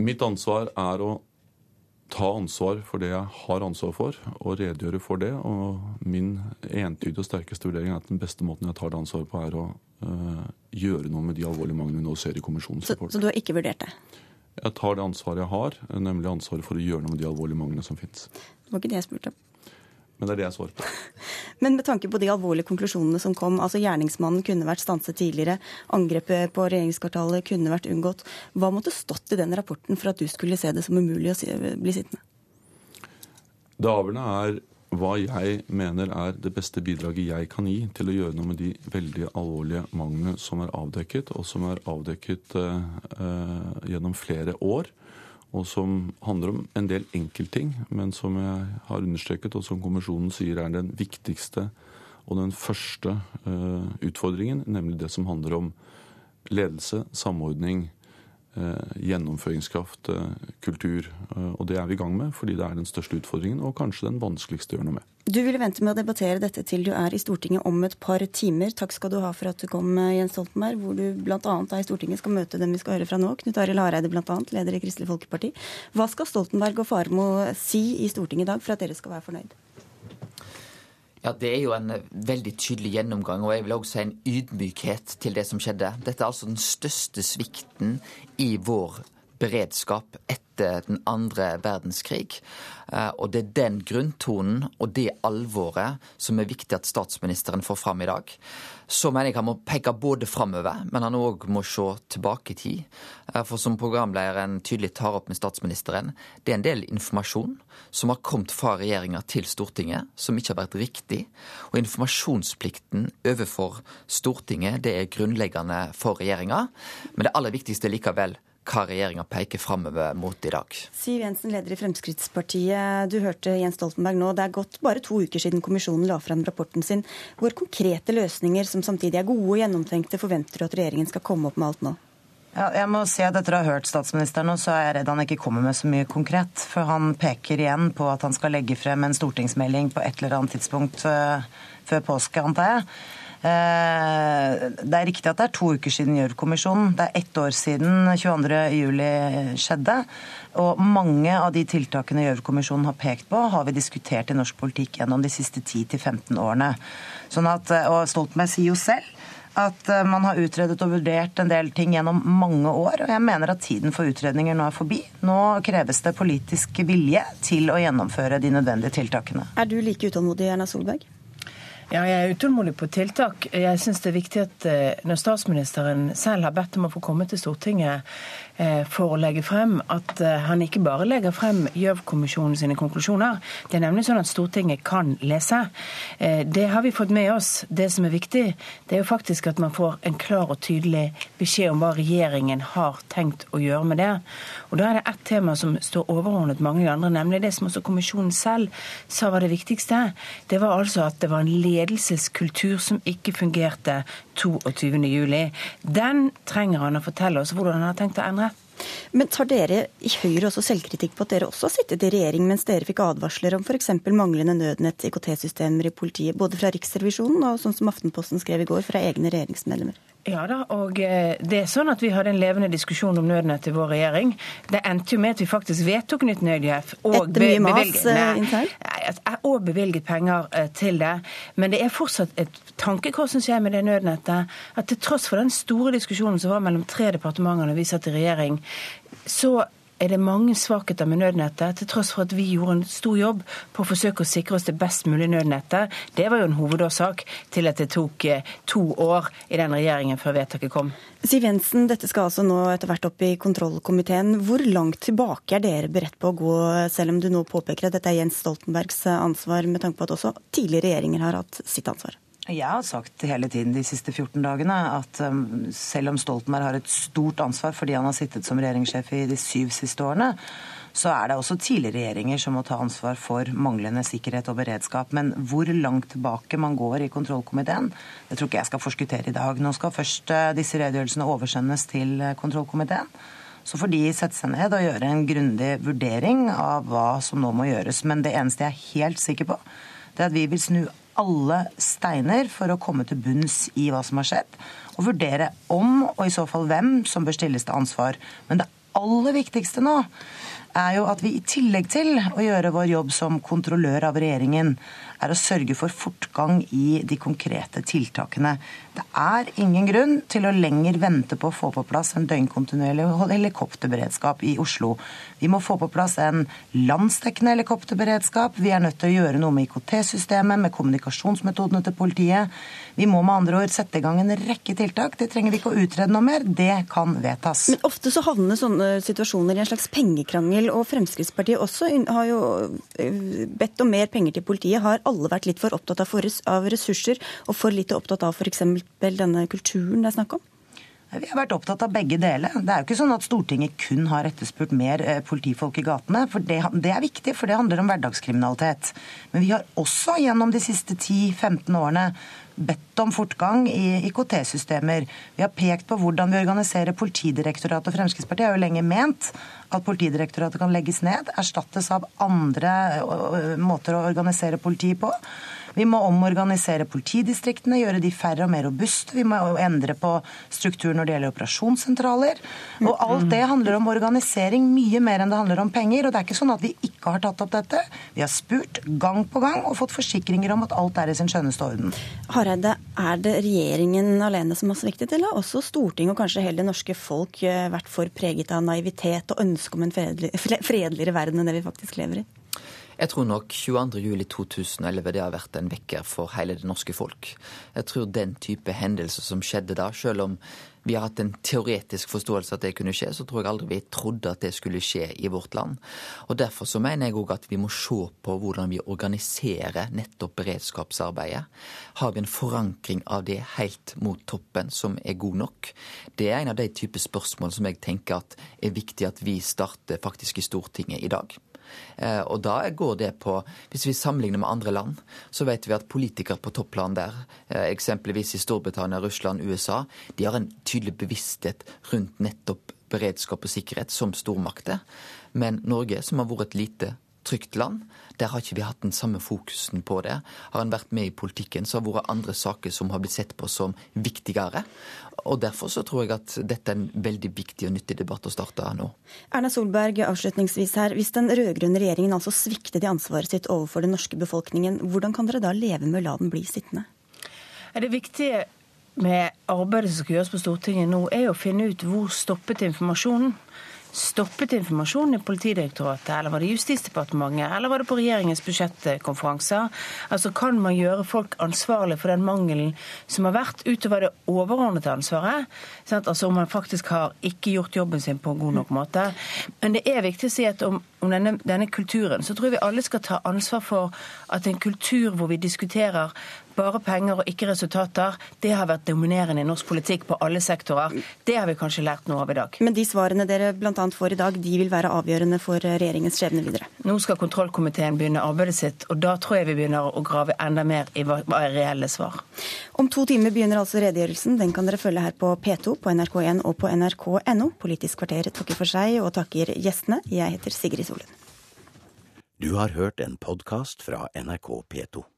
Mitt ansvar er å ta ansvar for det jeg har ansvar for, og redegjøre for det. Og min entydige og sterkeste vurdering er at den beste måten jeg tar det ansvaret på, er å øh, gjøre noe med de alvorlige manglene vi nå ser i kommisjonens så, rapport. Så du har ikke vurdert det? Jeg tar det ansvaret jeg har, nemlig ansvaret for å gjøre noe med de alvorlige manglene som finnes. Det var ikke det jeg spurte om. Men det er det jeg svarer på. Men med tanke på de alvorlige konklusjonene som kom, altså gjerningsmannen kunne vært stanset tidligere, angrepet på regjeringskvartalet kunne vært unngått, hva måtte stått i den rapporten for at du skulle se det som umulig å bli sittende? Det avgjørende er hva jeg mener er det beste bidraget jeg kan gi til å gjøre noe med de veldig alvorlige manglene som er avdekket, og som er avdekket eh, gjennom flere år og som handler om en del enkeltting, men som jeg har understreket, og som kommisjonen sier er den viktigste og den første uh, utfordringen, nemlig det som handler om ledelse, samordning, gjennomføringskraft, uh, kultur. og det er vi i gang med, fordi det er den største utfordringen, og kanskje den vanskeligste å gjøre noe med. Du ville vente med å debattere dette til du er i Stortinget om et par timer. Takk skal du ha for at du kom, Jens Stoltenberg, hvor du bl.a. er i Stortinget skal møte dem vi skal høre fra nå. Knut Arild Hareide bl.a., leder i Kristelig Folkeparti. Hva skal Stoltenberg og Farmo si i Stortinget i dag for at dere skal være fornøyd? Ja, Det er jo en veldig tydelig gjennomgang, og jeg vil også si en ydmykhet til det som skjedde. Dette er altså den største svikten i vår beredskap etter den andre verdenskrig. Og det er den grunntonen og det alvoret som er viktig at statsministeren får fram i dag. Så mener jeg han må peke både framover, men han òg må se tilbake i tid. For som programlederen tydelig tar opp med statsministeren, det er en del informasjon som har kommet fra regjeringa til Stortinget, som ikke har vært riktig. Og informasjonsplikten overfor Stortinget, det er grunnleggende for regjeringa. Men det aller viktigste likevel hva regjeringa peker framover mot i dag. Siv Jensen, leder i Fremskrittspartiet. Du hørte Jens Stoltenberg nå. Det er gått bare to uker siden kommisjonen la frem rapporten sin. Hvor konkrete løsninger som samtidig er gode og gjennomtenkte, forventer du at regjeringen skal komme opp med alt nå? Ja, jeg må si at Etter å ha hørt statsministeren, nå, så er jeg redd han ikke kommer med så mye konkret. For han peker igjen på at han skal legge frem en stortingsmelding på et eller annet tidspunkt eh, før påske, antar jeg. Eh, det er riktig at det er to uker siden Gjørv-kommisjonen. Det er ett år siden 22.07 skjedde. Og mange av de tiltakene Gjørv-kommisjonen har pekt på, har vi diskutert i norsk politikk gjennom de siste 10-15 årene. Sånn at, og Stoltenberg sier jo selv at eh, man har utredet og vurdert en del ting gjennom mange år. Og jeg mener at tiden for utredninger nå er forbi. Nå kreves det politisk vilje til å gjennomføre de nødvendige tiltakene. Er du like utålmodig, Erna Solberg? Ja, jeg er utålmodig på tiltak. Jeg syns det er viktig at eh, når statsministeren selv har bedt om å få komme til Stortinget for å legge frem at eh, han ikke bare legger frem Gjørv-kommisjonen sine konklusjoner. Det er nemlig sånn at Stortinget kan lese. Eh, det har vi fått med oss. Det som er viktig, det er jo faktisk at man får en klar og tydelig beskjed om hva regjeringen har tenkt å gjøre med det. Og Da er det ett tema som står overordnet mange andre, nemlig det som også kommisjonen selv sa var det viktigste. Det var altså at det var en ledelseskultur som ikke fungerte 22.07. Den trenger han å fortelle oss hvordan han har tenkt å endre men tar dere i Høyre også selvkritikk på at dere også har sittet i regjering mens dere fikk advarsler om f.eks. manglende nødnett, IKT-systemer i politiet, både fra Riksrevisjonen og sånn som Aftenposten skrev i går, fra egne regjeringsmedlemmer? Ja da, og eh, det er sånn at vi hadde en levende diskusjon om nødnett i vår regjering. Det endte jo med at vi faktisk vedtok nytt nødhjelp. Og be bevilget, nei, eh. Og bevilget penger eh, til det. Men det er fortsatt et tankekors, syns jeg, med det nødnettet. At til tross for den store diskusjonen som var mellom tre departementer da vi satt i regjering, så er det mange svakheter med nødnettet, til tross for at vi gjorde en stor jobb på å forsøke å sikre oss det best mulige nødnettet. Det var jo en hovedårsak til at det tok eh, to år i den regjeringen før vedtaket kom. Siv Jensen, dette skal altså nå etter hvert opp i kontrollkomiteen. Hvor langt tilbake er dere beredt på å gå, selv om du nå påpeker at dette er Jens Stoltenbergs ansvar, med tanke på at også tidligere regjeringer har hatt sitt ansvar? Jeg har sagt hele tiden de siste 14 dagene at um, selv om Stoltenberg har et stort ansvar fordi han har sittet som regjeringssjef i de syv siste årene, så er det også tidligere regjeringer som må ta ansvar for manglende sikkerhet og beredskap. Men hvor langt tilbake man går i kontrollkomiteen, det tror ikke jeg skal forskuttere i dag. Nå skal først uh, disse redegjørelsene oversendes til uh, kontrollkomiteen. Så får de sette seg ned og gjøre en grundig vurdering av hva som nå må gjøres. Men det eneste jeg er helt sikker på, det er at vi vil snu alle steiner for å komme til bunns i hva som har skjedd, og vurdere om, og i så fall hvem, som bør stilles til ansvar. Men det aller viktigste nå er jo at vi i tillegg til å gjøre vår jobb som kontrollør av regjeringen, er å sørge for fortgang i de konkrete tiltakene. Det er ingen grunn til å lenger vente på å få på plass en døgnkontinuerlig helikopterberedskap i Oslo. Vi må få på plass en landsdekkende helikopterberedskap. Vi er nødt til å gjøre noe med IKT-systemet, med kommunikasjonsmetodene til politiet. Vi må med andre ord sette i gang en rekke tiltak. Det trenger vi ikke å utrede noe mer. Det kan vedtas. Men ofte så havner sånne situasjoner i en slags pengekrangel, og Fremskrittspartiet også har jo eh, bedt om mer penger til politiet. Har alle vært litt for opptatt av ressurser og for lite opptatt av f.eks denne kulturen det er snakk om? Vi har vært opptatt av begge deler. Det er jo ikke sånn at Stortinget kun har etterspurt mer eh, politifolk i gatene. for det, det, er viktig, for det handler om hverdagskriminalitet. Men vi har også gjennom de siste 10-15 årene bedt om fortgang i IKT-systemer. Vi har pekt på hvordan vi organiserer Politidirektoratet. og Fremskrittspartiet har jo lenge ment at Politidirektoratet kan legges ned, erstattes av andre eh, måter å organisere politiet på. Vi må omorganisere politidistriktene, gjøre de færre og mer robuste. Vi må endre på struktur når det gjelder operasjonssentraler. Og alt det handler om organisering mye mer enn det handler om penger. Og det er ikke sånn at vi ikke har tatt opp dette. Vi har spurt gang på gang og fått forsikringer om at alt er i sin skjønneste orden. Hareide, er det regjeringen alene som har sviktet, eller har også Stortinget og kanskje hele det norske folk eh, vært for preget av naivitet og ønske om en fredeligere verden enn det vi faktisk lever i? Jeg tror nok 22.07.2011 det har vært en vekker for hele det norske folk. Jeg tror den type hendelser som skjedde da, selv om vi har hatt en teoretisk forståelse at det kunne skje, så tror jeg aldri vi trodde at det skulle skje i vårt land. Og Derfor så mener jeg òg at vi må se på hvordan vi organiserer nettopp beredskapsarbeidet. Har vi en forankring av det helt mot toppen som er god nok? Det er en av de type spørsmål som jeg tenker at er viktig at vi starter faktisk i Stortinget i dag. Eh, og da går det på Hvis vi sammenligner med andre land, så vet vi at politikere på topplan der, eh, eksempelvis i Storbritannia, Russland, USA, de har en tydelig bevissthet rundt nettopp beredskap og sikkerhet som stormakter. Men Norge, som har vært et lite trygt land. Der har ikke vi hatt den samme fokusen på det. Har en vært med i politikken, så har det vært andre saker som har blitt sett på som viktigere. Og Derfor så tror jeg at dette er en veldig viktig og nyttig debatt å starte nå. Erna Solberg, avslutningsvis her. Hvis den rød-grønne regjeringen altså sviktet i ansvaret sitt overfor den norske befolkningen, hvordan kan dere da leve med å la den bli sittende? Det viktige med arbeidet som skal gjøres på Stortinget nå, er å finne ut hvor stoppet informasjonen stoppet informasjonen i Politidirektoratet, eller var det Justisdepartementet, eller var det på regjeringens budsjettkonferanser? Altså Kan man gjøre folk ansvarlig for den mangelen som har vært, utover det overordnede ansvaret? Sant? Altså Om man faktisk har ikke gjort jobben sin på en god nok måte. Men det er viktig å si at om, om denne, denne kulturen, så tror jeg vi alle skal ta ansvar for at en kultur hvor vi diskuterer bare penger og ikke resultater, det har vært dominerende i norsk politikk på alle sektorer. Det har vi kanskje lært noe av i dag. Men de svarene dere bl.a. får i dag, de vil være avgjørende for regjeringens skjebne videre? Nå skal kontrollkomiteen begynne arbeidet sitt, og da tror jeg vi begynner å grave enda mer i hva er reelle svar. Om to timer begynner altså redegjørelsen. Den kan dere følge her på P2, på NRK1 og på nrk.no. Politisk kvarter takker for seg og takker gjestene. Jeg heter Sigrid Solund. Du har hørt en podkast fra NRK P2.